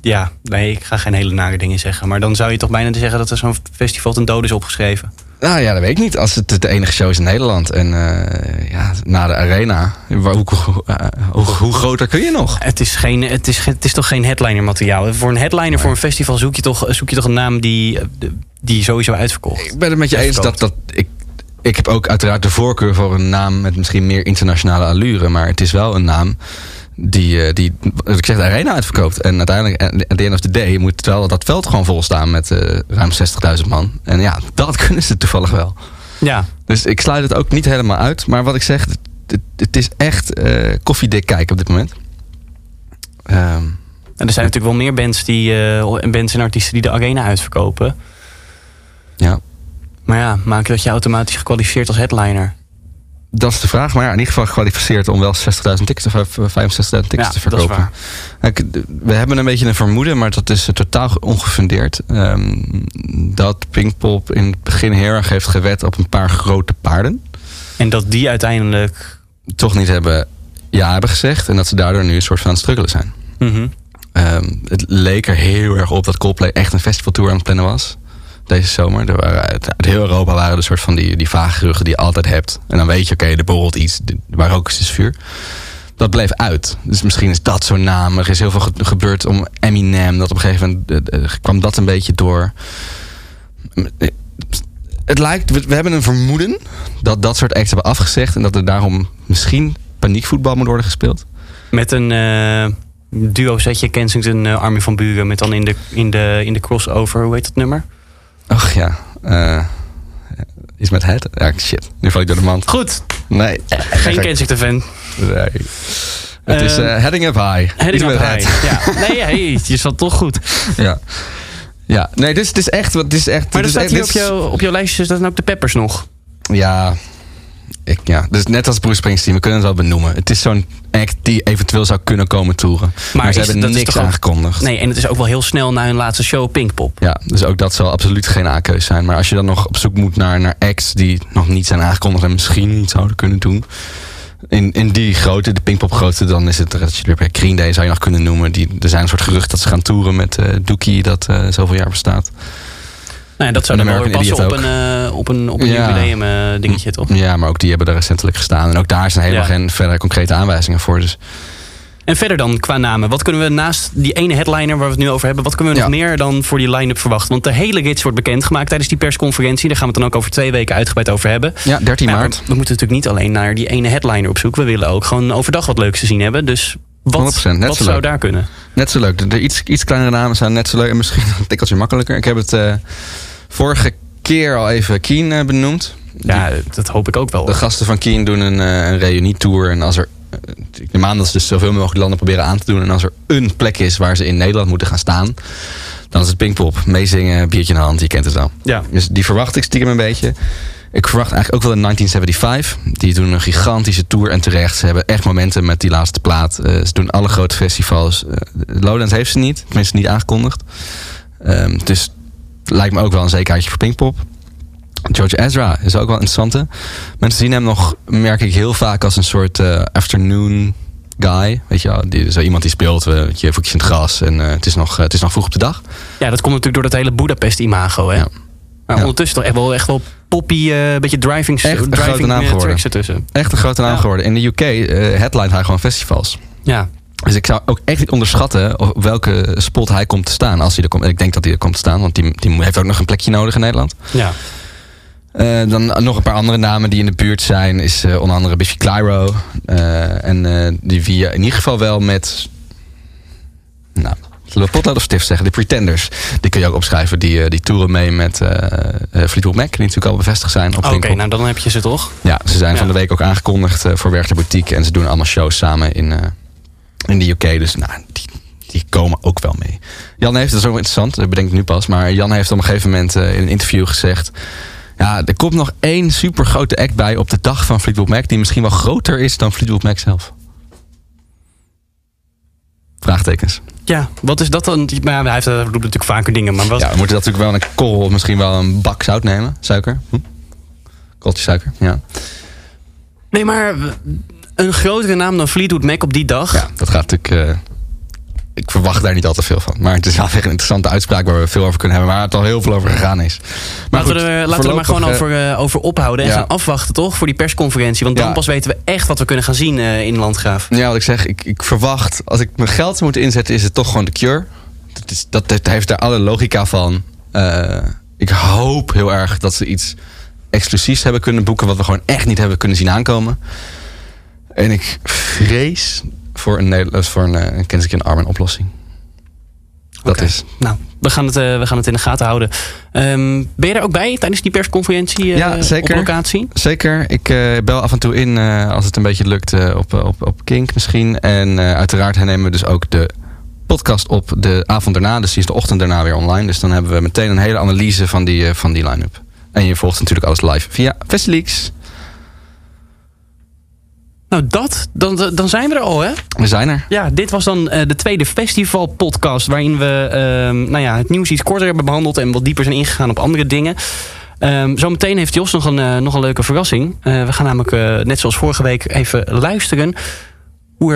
ja, nee, ik ga geen hele nare dingen zeggen. Maar dan zou je toch bijna zeggen dat er zo'n festival ten dood is opgeschreven. Nou ja, dat weet ik niet. Als het de enige show is in Nederland. En eh, ja, na de arena. waar- Hoe, hoe, eh, hoe, hoe groter kun je nog? Het is, geen, het is, het is toch geen headliner materiaal. Voor een headliner voor een festival zoek je toch, zoek je toch een naam die, eh, die sowieso uitverkocht. Ik ben het met je eens dat, dat ik, ik heb ook uiteraard de voorkeur voor een naam met misschien meer internationale allure. Maar het is wel een naam die, eh, die ik zeg, de arena uitverkoopt. En uiteindelijk, at the end of the day, moet wel dat veld gewoon vol staan met eh, ruim 60.000 man. En ja, dat kunnen ze toevallig wel. Ja. Dus ik sluit het ook niet helemaal uit. Maar wat ik zeg, het, is echt eh, koffiedik kijken op dit moment. Ehm, En er zijn natuurlijk wel meer bands, die, eh, en bands en artiesten die de arena uitverkopen. Ja. Maar ja, maak dat je automatisch gekwalificeerd als headliner. Dat is de vraag. Maar ja, in ieder geval gekwalificeerd om wel 60.000 tickets of 65.000 tickets Ja, te dat is verkopen. We hebben een beetje een vermoeden, maar dat is eh, totaal ongefundeerd. ehm, dat Pinkpop in het begin heel erg heeft gewet op een paar grote paarden. En dat die uiteindelijk... Toch niet hebben ja hebben gezegd. En dat ze daardoor nu een soort van aan het struggelen zijn. Mhm. Ehm, het leek er heel erg op dat Coldplay echt een festivaltour aan het plannen was. Deze zomer. Er waren, uit, heel Europa waren er soort van die, die vage geruchten die je altijd hebt. En dan weet je, oké, er borrelt iets. Waar ook is, vuur. Dat bleef uit. Dus misschien is dat zo'n naam. Er is heel veel ge- gebeurd om Eminem. Dat op een gegeven moment eh, eh, kwam dat een beetje door. Het lijkt, we, hebben een vermoeden dat dat soort acts hebben afgezegd. En dat er daarom misschien paniekvoetbal moet worden gespeeld. Met een eh, duo setje Kensington Armin van Buren. Met dan in de, in, de, in de crossover, hoe heet dat nummer? Och ja. eh iets met het? Ja, shit. Nu val ik door de mand. Goed. Nee. Geen Kensington fan. Nee. Het is eh, Heading Up High. Heading up high. Ja. Nee, hey, je zat toch goed. Ja. Ja, nee, dit is, dit is echt... wat- Dit is echt Maar dit is staat echt- hier op, dit is- jou, op jouw lijstje staan ook de Peppers nog. Ja, ik, ja. Dus net als Bruce Springsteen, we kunnen het wel benoemen. Het is zo'n act die eventueel zou kunnen komen toeren. Maar, ze hebben is niks ook- aangekondigd. Nee, en het is ook wel heel snel na hun laatste show Pinkpop. Ja, dus ook dat zal absoluut geen A-keus zijn. Maar als je dan nog op zoek moet naar, naar acts die nog niet zijn aangekondigd en misschien niet zouden kunnen doen. In, in die grootte, de Pinkpop grootte, dan is het dat je weer bij Green Day zou je nog kunnen noemen. Die, er zijn een soort gerucht dat ze gaan toeren met eh Dookie, dat eh, zoveel jaar bestaat. Nou ja, dat zou dan wel passen op Idiot een, eh, op een, op een Ja. jubileum eh, dingetje, toch? Ja, maar ook die hebben er recentelijk gestaan. En ook daar zijn helemaal Ja. geen verdere concrete aanwijzingen voor. Dus En verder dan qua namen. Wat kunnen we naast die ene headliner waar we het nu over hebben... wat kunnen we nog meer dan voor die line-up verwachten? Want de hele rits wordt bekendgemaakt tijdens die persconferentie. Daar gaan we het dan ook over twee weken uitgebreid over hebben. Ja, 13 Maar maart. We, we moeten natuurlijk niet alleen naar die ene headliner op zoek. We willen ook gewoon overdag wat leuks te zien hebben. Dus wat, 100%, net wat zo zou leuk. daar kunnen? Net zo leuk. De, de iets, iets kleinere namen zijn net zo leuk. En misschien een tikkeltje makkelijker. Ik heb het eh, vorige keer al even Keen eh, benoemd. Ja, dat hoop ik ook wel. De gasten van Keen doen een, eh, een reunietour. En als er. eh, Ik neem aan dat ze dus zoveel mogelijk landen proberen aan te doen. En als er een plek is waar ze in Nederland moeten gaan staan. Dan is het Pinkpop. Meezingen, biertje in de hand. Je kent het wel. Ja. Dus die verwacht ik stiekem een beetje. Ik verwacht eigenlijk ook wel in 1975. Die doen een gigantische tour en terecht. Ze hebben echt momenten met die laatste plaat. Eh, ze doen alle grote festivals. Eh, Lowlands heeft ze niet. Tenminste niet aangekondigd. Dus lijkt me ook wel een zekerheidje voor Pinkpop. George Ezra is ook wel interessante. Mensen zien hem nog, merk ik heel vaak als een soort eh, afternoon guy. Weet je wel, die, zo iemand die speelt, eh, weet je, voetjes in het gras. En eh, het, is nog, het is nog vroeg op de dag. Ja, dat komt natuurlijk door dat hele Budapest-imago, hè? Maar ondertussen toch echt wel, echt wel poppy, een beetje driving, Echt een driving grote naam geworden. ertussen. Echt een grote naam geworden. In de UK headline hij gewoon festivals. Ja. Dus ik zou ook echt niet onderschatten op welke spot hij komt te staan. Als hij er komt. Ik denk dat hij er komt te staan, want die, die heeft ook nog een plekje nodig in Nederland. Ja. Eh, dan nog een paar andere namen die in de buurt zijn. Is eh, onder andere Biffy Clyro. eh, en die via in ieder geval wel met... Nou, zullen we potlood of stift zeggen? De Pretenders. Die kun je ook opschrijven. Die, die toeren mee met Fleetwood Mac. Die natuurlijk al bevestigd zijn op Oké, nou dan heb je ze toch? Ja, ze zijn Ja. van de week ook aangekondigd voor Werchter Boutique. En ze doen allemaal shows samen in, in de UK. Dus nou, die, die komen ook wel mee. Jan heeft, dat is ook interessant, dat bedenk ik nu pas. Maar Jan heeft op een gegeven moment eh, in een interview gezegd... Ja, er komt nog één super grote act bij op de dag van Fleetwood Mac... die misschien wel groter is dan Fleetwood Mac zelf. Vraagtekens. Ja, wat is dat dan? Maar ja, hij heeft, eh, doet natuurlijk vaker dingen. Maar wat, Ja, we moeten natuurlijk wel een korrel of misschien wel een bak zout nemen. Suiker. Hm? Korreltje suiker, ja. Nee, maar een grotere naam dan Fleetwood Mac op die dag. Ja, dat gaat natuurlijk... eh, ik verwacht daar niet al te veel van. Maar het is wel echt een interessante uitspraak waar we veel over kunnen hebben. Waar het al heel veel over gegaan is. Maar laten we er, laten we er maar gewoon voorlopig, eh, over, eh, over ophouden en ja. gaan afwachten, toch? Voor die persconferentie. Want dan Ja. pas weten we echt wat we kunnen gaan zien in Landgraaf. Ja, wat ik zeg, ik, ik verwacht, als ik mijn geld zou moeten inzetten, is het toch gewoon de cure. Dat, is, dat, dat heeft daar alle logica van. Ik hoop heel erg dat ze iets exclusiefs hebben kunnen boeken, wat we gewoon echt niet hebben kunnen zien aankomen. En ik vrees voor een, Nederlands voor een, eh, een Kendrick en Armin oplossing. Dat is. Nou, we gaan, het, eh, we gaan het in de gaten houden. Ehm, ben je er ook bij tijdens die persconferentie eh, Ja, zeker. op locatie? Zeker. Ik bel af en toe in als het een beetje lukt op, op, op Kink misschien. En uiteraard hernemen we dus ook de podcast op de avond daarna. Dus die is de ochtend daarna weer online. Dus dan hebben we meteen een hele analyse van die, van die line-up. En je volgt natuurlijk alles live via Festileaks. Nou, dat, dan, dan zijn we er al, hè? We zijn er. Ja, dit was dan eh, de tweede festivalpodcast... waarin we ehm, nou ja, het nieuws iets korter hebben behandeld... en wat dieper zijn ingegaan op andere dingen. Ehm, zometeen heeft Jos nog een, eh, nog een leuke verrassing. Eh, we gaan namelijk, net zoals vorige week, even luisteren... hoe,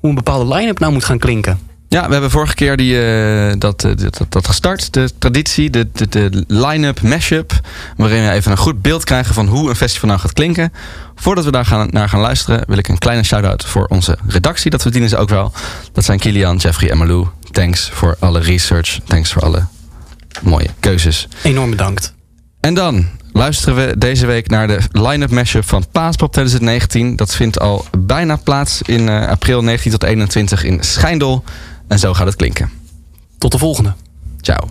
hoe een bepaalde line-up nou moet gaan klinken. Ja, we hebben vorige keer die, eh, dat, eh, dat, dat gestart. De traditie, de, de, de line-up mashup. Waarin we even een goed beeld krijgen van hoe een festival nou gaat klinken. Voordat we daar gaan, naar gaan luisteren, wil ik een kleine shout-out voor onze redactie. Dat verdienen ze ook wel. Dat zijn Kilian, Jeffrey en Malou. Thanks voor alle research. Thanks voor alle mooie keuzes. Enorm bedankt. En dan luisteren we deze week naar de line-up mashup van Paaspop 2019. Dat vindt al bijna plaats in eh, april 19 tot 21 in Schijndel. En zo gaat het klinken. Tot de volgende. Ciao.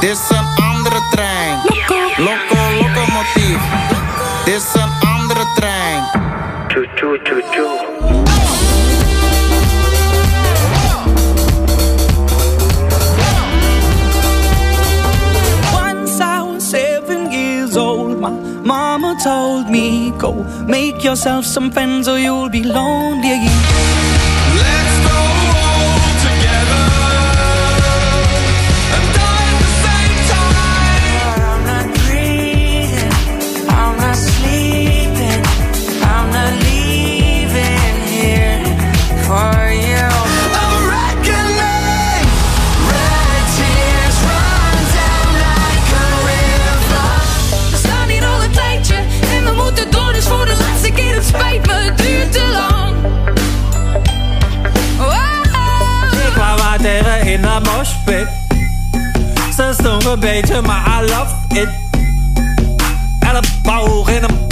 Dit is een andere trein. Loco, locomotief. Dit is een andere trein. Choo, choo, choo, choo. Once I was seven years old, mama told me, Go make yourself some friends or you'll be lonely. In de moshpit. Ze stonk een beetje, maar I love it. Elleboog in een